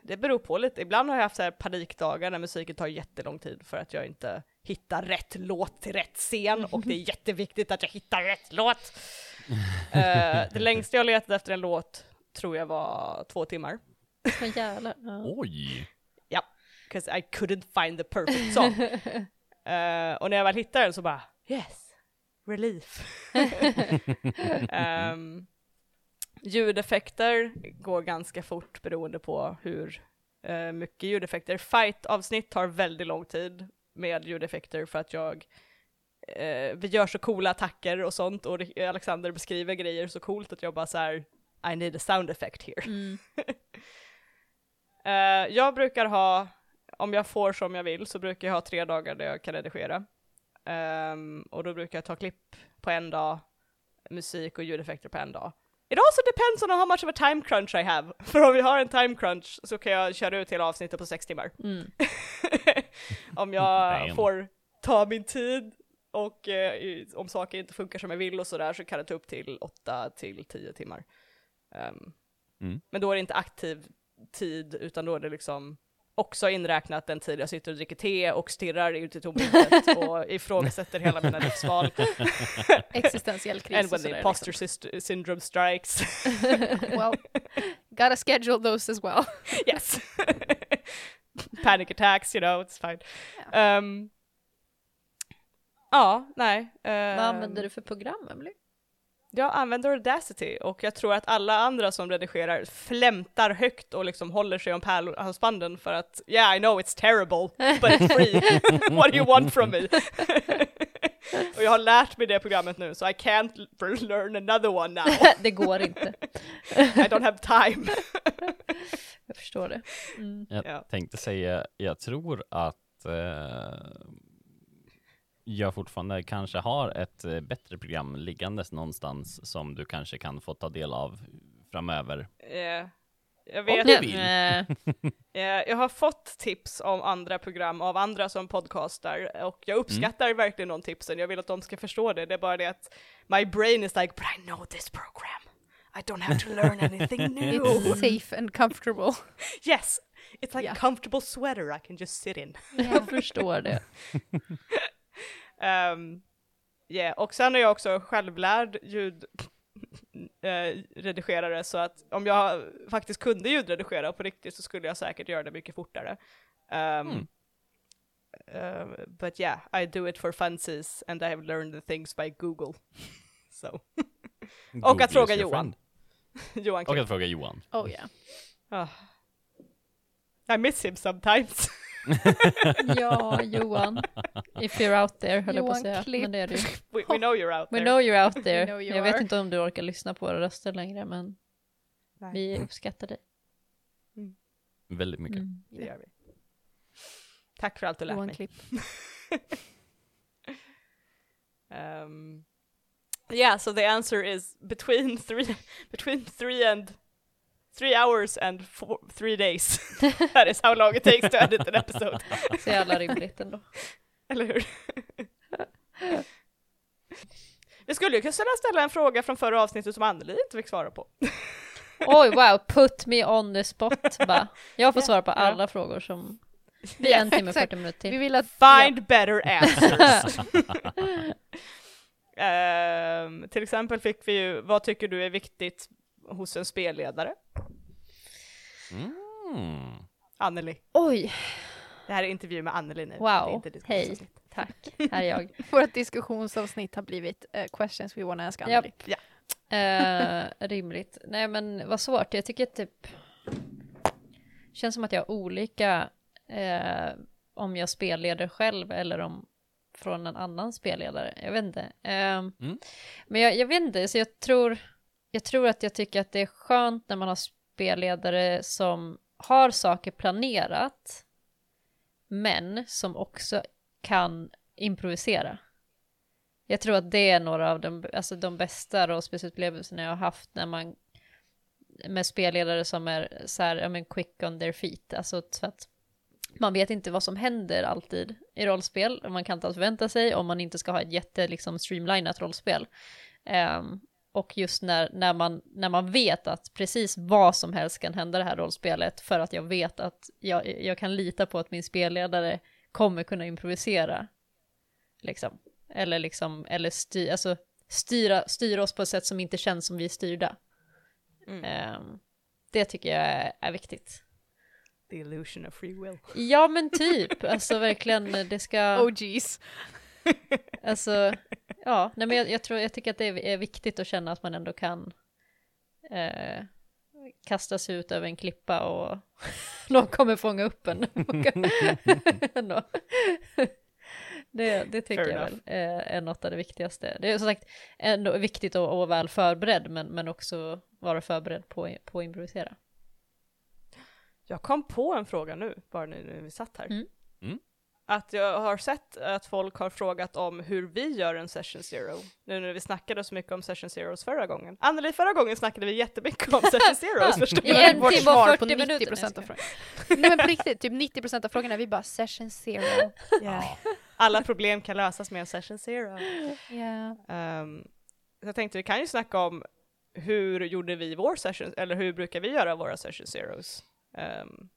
det beror på lite. Ibland har jag haft så här panikdagar när musiken tar jättelång tid för att jag inte hittar rätt låt till rätt scen och det är jätteviktigt att jag hittar rätt låt. Eh, det längsta jag letat efter en låt tror jag var två timmar. Men jävlar. Ja. Oj! Because I couldn't find the perfect song. Eh, och när jag väl hittade den så bara yes, relief. um, ljudeffekter går ganska fort beroende på hur eh, mycket ljudeffekter. Fight-avsnitt tar väldigt lång tid med ljudeffekter för att jag eh, vi gör så coola attacker och sånt och Alexander beskriver grejer så coolt att jag bara så här I need a sound effect here. Mm. Eh, jag brukar ha, om jag får som jag vill, så brukar jag ha tre dagar där jag kan redigera. Ehm, och då brukar jag ta klipp på en dag, musik och ljudeffekter på en dag. It also depends on how much of a time crunch I have. För om vi har en time crunch så kan jag köra ut hela avsnittet på sex timmar. Mm. om jag Damn. får ta min tid och eh, om saker inte funkar som jag vill och sådär så kan det ta upp till åtta till tio timmar. Ehm, Mm. Men då är det inte aktiv tid utan då är det liksom också inräknat den tid jag sitter och dricker te och stirrar ut i tomrummet och ifrågasätter hela mina livsval. Existentiell kris And when the imposter syst- syndrome strikes. liksom. Well, gotta schedule those as well. yes. Panic attacks, you know, it's fine. Um, ja, nej. Vad ehm, använder du för program, Emily? Jag använder Audacity och jag tror att alla andra som redigerar flämtar högt och liksom håller sig om pärlhalsbanden för att yeah I know it's terrible but it's free. What do you want from me? Och jag har lärt mig det programmet nu, så I can't learn another one now. det går inte. I don't have time. Jag förstår det. Mm. Jag Ja. tänkte säga, jag tror att eh, jag fortfarande kanske har ett eh, bättre program liggandes någonstans som du kanske kan få ta del av framöver. Eh, jag Om vet du inte. vill. Eh, Eh, jag har fått tips om andra program av andra som podcastar och jag uppskattar verkligen de tipsen. Jag vill att de ska förstå det. Det är bara det att my brain is like, but I know this program. I don't have to learn anything new. It's safe and comfortable. yes, it's like Ja. a comfortable sweater I can just sit in. jag förstår det. Um, yeah. Och sen är jag också självlärd ljudredigerare så att om jag faktiskt kunde ljudredigera på riktigt så skulle jag säkert göra det mycket fortare. Um, uh, but yeah, I do it for funsies and I have learned the things by Google. so. Google att fråga Johan. Johan Och att fråga Johan. Oh yeah. Ah. I miss him sometimes. Ja, Johan. If you're out there, höll jag på att Johan säga. Klipp. Men det är du. we, we know you're out We there. know you're out there. jag vet inte om du orkar lyssna på våra röster längre, men Nej, vi uppskattar dig. Väldigt mycket. Mm. det gör vi. Tack för allt du lärt Johan mig. Klipp. Um, yeah, so the answer is between three, between three and three hours and four, three days. that is how long it takes to edit an episode. Så jävla rimligt ändå. Eller hur? Vi skulle ju kunna ställa en fråga från förra avsnittet som Anneli inte fick svara på. Oj, wow, put me on the spot, bara. Jag får Ja, svara på ja. alla frågor som blir en timme och Exakt. 40 minuter Vi till. vill att... Find better answers. Ehm, till exempel fick vi ju, vad tycker du är viktigt hos en spelledare? Mm. Anneli. Oj, Det här är intervju med Anneli nu. Det är wow, hej, tack, här är jag. Vårt diskussionsavsnitt har blivit eh, questions we wanna ask. Anneli. Eh, rimligt. Nej men vad svårt, jag tycker typ känns som att jag har olika eh, om jag spelleder själv eller om från en annan spelledare. Jag vet inte. Eh, Men jag, jag vet inte, så jag tror, jag tror att jag tycker att det är skönt när man har spelledare som har saker planerat men som också kan improvisera. Jag tror att det är några av de, alltså de bästa rollspelsupplevelserna jag har haft när man med spelledare som är så här, men quick on their feet, alltså så att man vet inte vad som händer alltid i rollspel, och man kan inte alls förvänta sig om man inte ska ha ett jätte liksom streamlinat rollspel. Um, och just när, när, man, när man vet att precis vad som helst kan hända det här rollspelet för att jag vet att jag, jag kan lita på att min spelledare kommer kunna improvisera. Liksom. Eller liksom, eller styr, alltså, styra, styra oss på ett sätt som inte känns som vi är styrda. Mm. Ehm, det tycker jag är, är viktigt. The illusion of free will. Ja men typ, alltså verkligen det ska, Oh jeez. Alltså, ja, nej men jag, jag tror, jag tycker att det är, är viktigt att känna att man ändå kan eh, kasta sig ut över en klippa och någon kommer fånga upp en. Det, det tycker Fair jag enough. väl är, är något av det viktigaste. Det är som sagt ändå viktigt att, att vara väl förberedd men, men också vara förberedd på, på att improvisera. Jag kom på en fråga nu, bara nu när vi satt här. Mm. Mm. Att jag har sett att folk har frågat om hur vi gör en session zero. Nu när vi snackade så mycket om session zeros förra gången. Anneli, förra gången snackade vi jättemycket om session zeros, förstår I du? en timme svar 40 på 90 minuter. procent av Nej, jag frågorna. Nej men på riktigt, typ 90 procent av frågorna vi bara session zero. Yeah. Alla problem kan lösas med en session zero. Yeah. Ehm, så jag tänkte vi kan ju snacka om hur gjorde vi vår session, eller hur brukar vi göra våra session zeros ehm,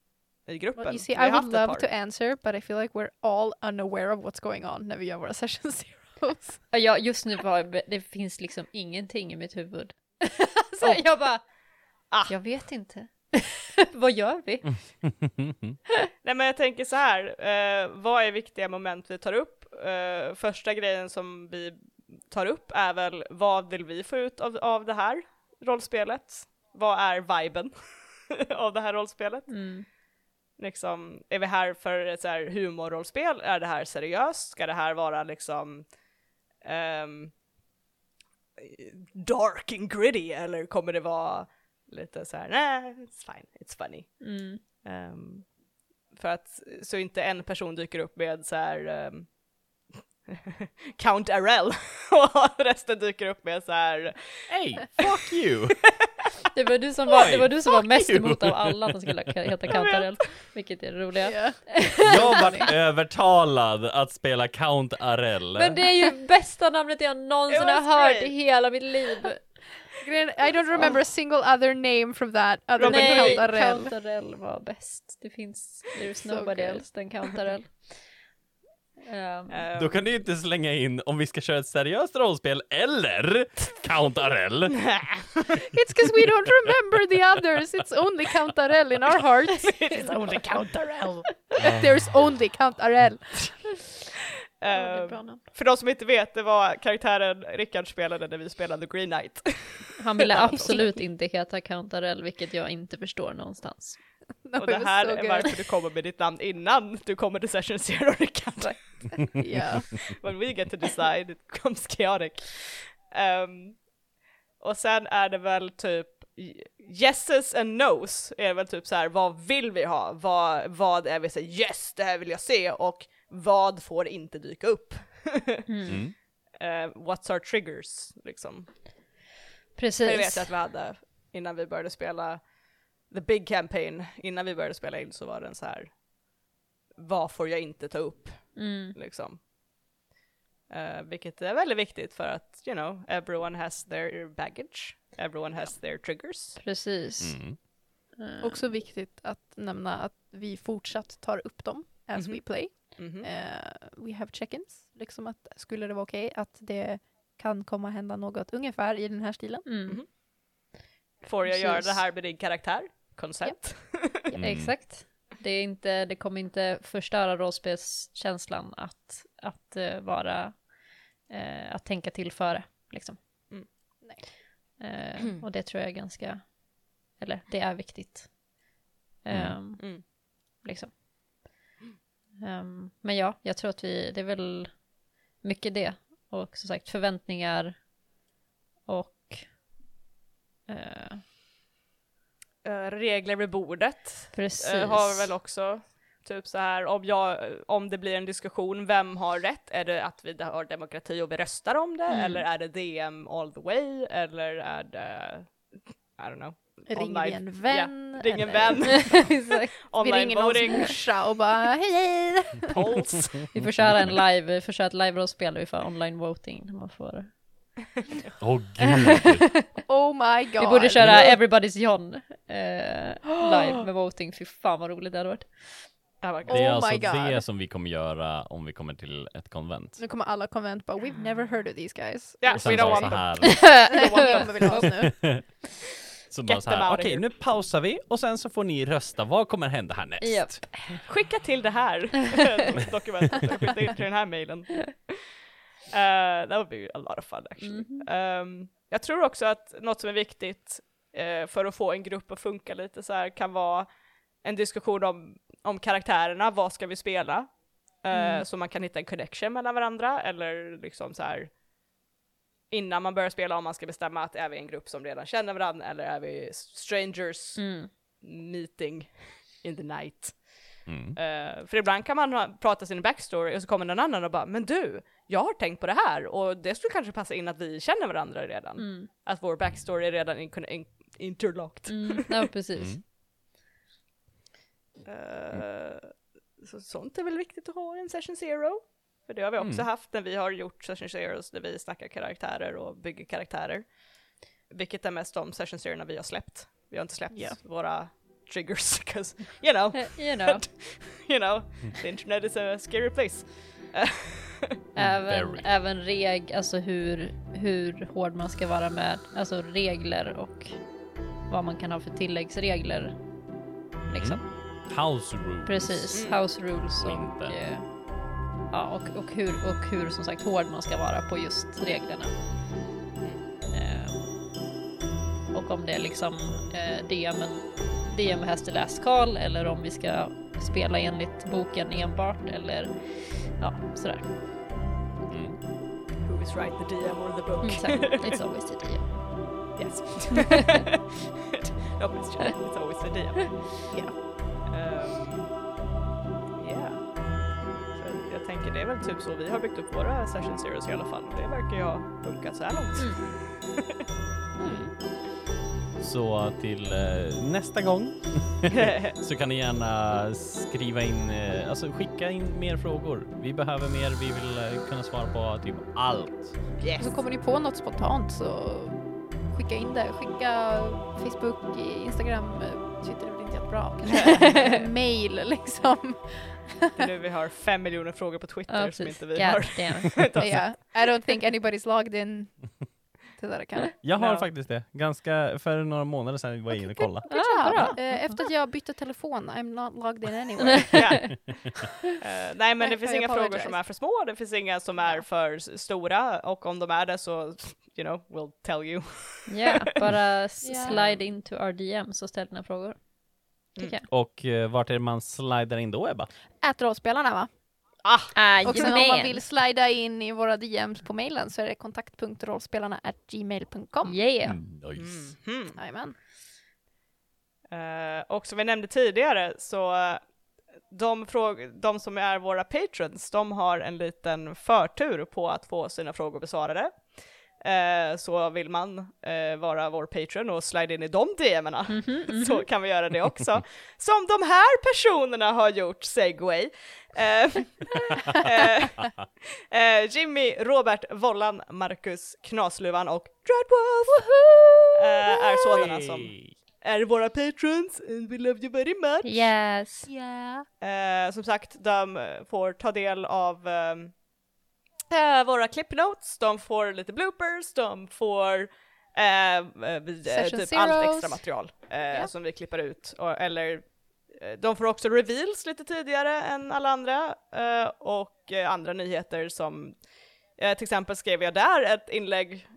i gruppen? Well, you see, I would love to answer, but I feel like we're all unaware of what's going on när vi gör våra session zeros. Ja, just nu var det finns liksom ingenting i mitt huvud. så Oh. jag bara, Ah. jag vet inte. Vad gör vi? Nej men jag tänker så här, eh, vad är viktiga moment vi tar upp? Eh, första grejen som vi tar upp är väl vad vill vi få ut av, av det här rollspelet? Vad är viben av det här rollspelet? Mm. Liksom, är vi här för ett så här humorrollspel? Är det här seriöst? Ska det här vara liksom ehm, dark and gritty eller kommer det vara lite så här, nej, it's fine, it's funny. Mm. Ehm, för att så inte en person dyker upp med så här ehm, Count Arell och resten dyker upp med så här Hey, fuck you! Det var du som var, det var, du som var mest you. emot av alla att de skulle heta Kantarell, vilket är det roliga. Ja. Jag var övertalad att spela Count Arell. Men det är ju bästa namnet jag någonsin har hört great. i hela mitt liv. I don't remember a single other name from that other than Nej, Kantarell. Kantarell var bäst. Det finns, there's So nobody good. else than Kantarell. Um, Då kan du ju inte slänga in om vi ska köra ett seriöst rollspel eller Count Arell. It's because we don't remember the others. It's only Kantarell in our hearts. It's only Count Arell. There's only Ehm, bra namn. för de som inte vet, det var karaktären Rickard spelade när vi spelade Green Knight. Han ville absolut inte heta Kantarell, vilket jag inte förstår någonstans. No, och det här so är varför du kommer med ditt namn innan du kommer till Session Zero Rickard. Yeah. When we get to decide, it becomes chaotic. Ehm, och sen är det väl typ yeses and nos är väl typ så här, vad vill vi ha? Vad, vad är vi säger yes, det här vill jag se och vad får inte dyka upp? Mm. Eh, what's our triggers liksom? Precis. Jag vet att vi hade innan vi började spela the big campaign, innan vi började spela in så var den så här vad får jag inte ta upp? Mm. liksom. Eh, vilket är väldigt viktigt för att, you know, everyone has their baggage, everyone has their triggers. Precis. Mm. Eh, Också viktigt att nämna att vi fortsatt tar upp dem as Mhm. we play. Mhm. Eh, we have check-ins, liksom att skulle det vara okej att det kan komma hända något ungefär i den här stilen. Mm. Mhm. Får jag göra Precis. det här med din karaktär? Consent? Mm. Exakt. Det, är inte, det kommer inte förstöra rollspelskänslan att, att eh, vara, eh, att tänka till före, liksom. Mm. Eh, och det tror jag är ganska, eller det är viktigt. Mm. Ehm, Mm. liksom. Ehm, men ja, jag tror att vi, det är väl mycket det. Och som sagt förväntningar och regler vid bordet precis. eh, har väl också typ så här om jag, om det blir en diskussion, vem har rätt? Är det att vi har demokrati och vi röstar om det? Mm. Eller är det DM all the way? Eller är det, I don't know. Ringer vi en vän? ring en vän. Vi ringer någons morsa och bara hej hej! Vi får köra en live, vi får köra ett live-rollspel, vi får online voting. Man får... Åh gud. Oh my god! Vi borde köra Everybody's John eh, live med voting, fy fan vad roligt det hade varit. Det är Oh alltså det som vi kommer göra om vi kommer till ett konvent. Nu kommer alla konvent bara we've never heard of these guys. Sen we don't want them. We don't want them, vi vill nu. så bara så här, okej here. nu pausar vi och sen så får ni rösta, vad kommer hända härnäst? Japp. Skicka till det här dokumentet, skicka in till den här mailen. Uh, that would be a lot of fun actually. Mhm. Um, jag tror också att något som är viktigt eh, för att få en grupp att funka lite så här kan vara en diskussion om, om karaktärerna, vad ska vi spela? Eh, Mm. Så man kan hitta en connection mellan varandra eller liksom så här innan man börjar spela om man ska bestämma att är vi en grupp som redan känner varandra eller är vi strangers Mm. meeting in the night. Mm. Eh, för ibland kan man prata sin backstory och så kommer någon annan och bara men du, jag har tänkt på det här och det skulle kanske passa in att vi känner varandra redan. Mm. Att vår backstory är redan in, in, interlocked. Mm. Ja, precis. Mm. Eh, så sånt är väl viktigt att ha i en session zero. För det har vi också Mm. haft när vi har gjort session zeros där vi snackar karaktärer och bygger karaktärer. Vilket är mest de session zerorna vi har släppt. Vi har inte släppt Ja. våra triggers, because you know, You know, you know, the internet is a scary place. Även, även reg, alltså hur, hur hård man ska vara med, alltså regler och vad man kan ha för tilläggsregler. Liksom. House rules. Precis, Mm. house rules Och och, eh, ja, och, och, hur, och hur som sagt hård man ska vara på just reglerna. Eh, och om det är liksom eh, DM, DM has the last call eller om vi ska spela enligt boken enbart eller ja, sådär. Mm. Who always write the DM or the book. Exactly. It's always the DM. yes. no question, it's always the DM. Ja. Ehm, yeah. Så jag tänker det är väl typ så vi har byggt upp våra session series i alla fall. Det verkar ju ha funkat så här långt. Så till eh, nästa gång så kan ni gärna skriva in, eh, alltså skicka in mer frågor. Vi behöver mer, vi vill eh, kunna svara på typ allt. yes. Så kommer ni på något spontant så skicka in det. Skicka Facebook, Instagram, Twitter är väl inte jättebra. Mail liksom. Det är nu vi har fem miljoner frågor på Twitter Ja, som inte vi har. Yeah. I don't think anybody's logged in to that account. Jag har faktiskt det. Ganska, för några månader sedan var jag inne och kollade. Ah, bra. Eh, Efter att jag bytte telefon, I'm not logged in anyway. Ja. Eh, nej men det finns I inga frågor apologize. som är för små, det finns inga som är för s- stora och om de är det så, you know, we'll tell you. Ja, bara s- Ja. slide into our DMs och ställ dina frågor. Tycker jag. Och eh, vart är det man slidar in då Ebba? Ät rollspelarna va? Ah, Och sen om man vill slida in i våra DMs på mailen så är det kontakt.rollspelarna at gmail.com. Yeah. Mm, nice. mhm. Jajamän. Eh, och som vi nämnde tidigare så de, de som är våra patrons, de har en liten förtur på att få sina frågor besvarade. Eh, så vill man eh, vara vår patron och slide in i de DMarna Mhm, så kan vi göra det också. Som de här personerna har gjort, segway. Eh, eh, Jimmy, Robert, Vollan, Marcus, Knasluvan och Dreadwolf eh, är sådana som är våra patrons and we love you very much. Yes. Yeah. Eh, som sagt, de får ta del av ehm, eh, våra clip notes, de får lite bloopers, de får eh, eh, eh, typ allt zeros. extra material Ja. som vi klipper ut. Och, eller eh, de får också reveals lite tidigare än alla andra och andra nyheter som till exempel skrev jag där ett inlägg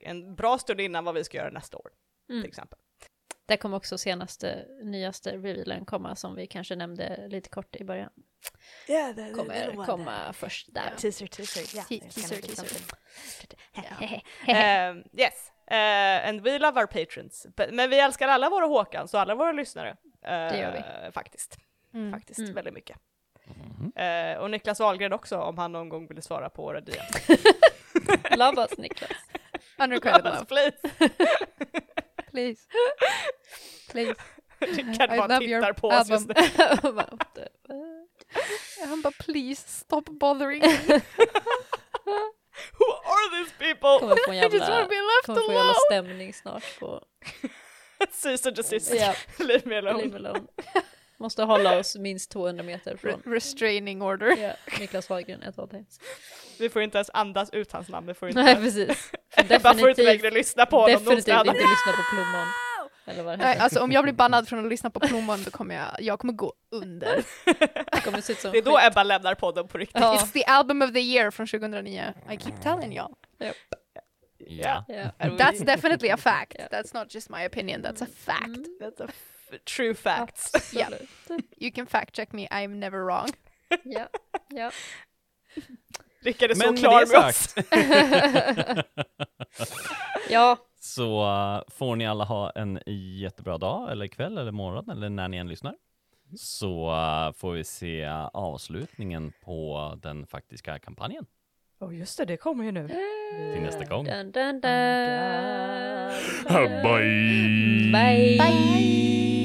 en bra stund innan vad vi ska göra nästa år. Mm. Till exempel. Där kommer också senaste, nyaste revealen komma som vi kanske nämnde lite kort i början. Yeah, the, Kommer komma först där. Teaser, teaser, yeah. Te- teaser, teaser. Um, yes, uh, and we love our patrons. But, men vi älskar alla våra Håkan, så alla våra lyssnare. Uh, Det gör vi. Faktiskt, Mm. faktiskt Mm. väldigt mycket. Mhm. Uh, och Niklas Wahlgren också, om han någon gång vill svara på våra DM. Love us Niklas. Unrequited love, Please! please. Please. Rickard bara tittar på oss just nu. Han bara please stop bothering. Who are these people? Kommer få en I just jävla, wanna be left kommer få jävla alone. stämning snart på Cease and desist. Ja. Leave me Leave alone. me alone. Måste hålla oss minst 200 meter Re- från restraining order. ja, Niklas Wahlgren ett till. Vi får inte ens andas ut hans namn, vi får inte, Nej precis. Ebba får inte längre lyssna på honom. definitivt Definitivt inte lyssna på plommon. Eller vad det Nej, alltså om jag blir bannad från att lyssna på plommon då kommer jag, jag kommer gå under. Det kommer se ut som Det är då skit. Ebba lämnar podden på riktigt. Ja. It's the album of the year från 2009. I keep telling. Ja. And we- That's definitely a fact. Ja. That's not just my opinion, that's a fact. Mm, That's a f- true facts. absolut. You can fact check me, I'm never wrong. Ja. Ja. Rickard är så Men med klar det med oss. sagt ja, så uh, får ni alla ha en jättebra dag eller kväll eller morgon eller när ni än lyssnar. Så uh, får vi se avslutningen på den faktiska kampanjen Oh just det, det kommer ju nu. till nästa gång. dun, dun, dun. Bye! Bye. Bye!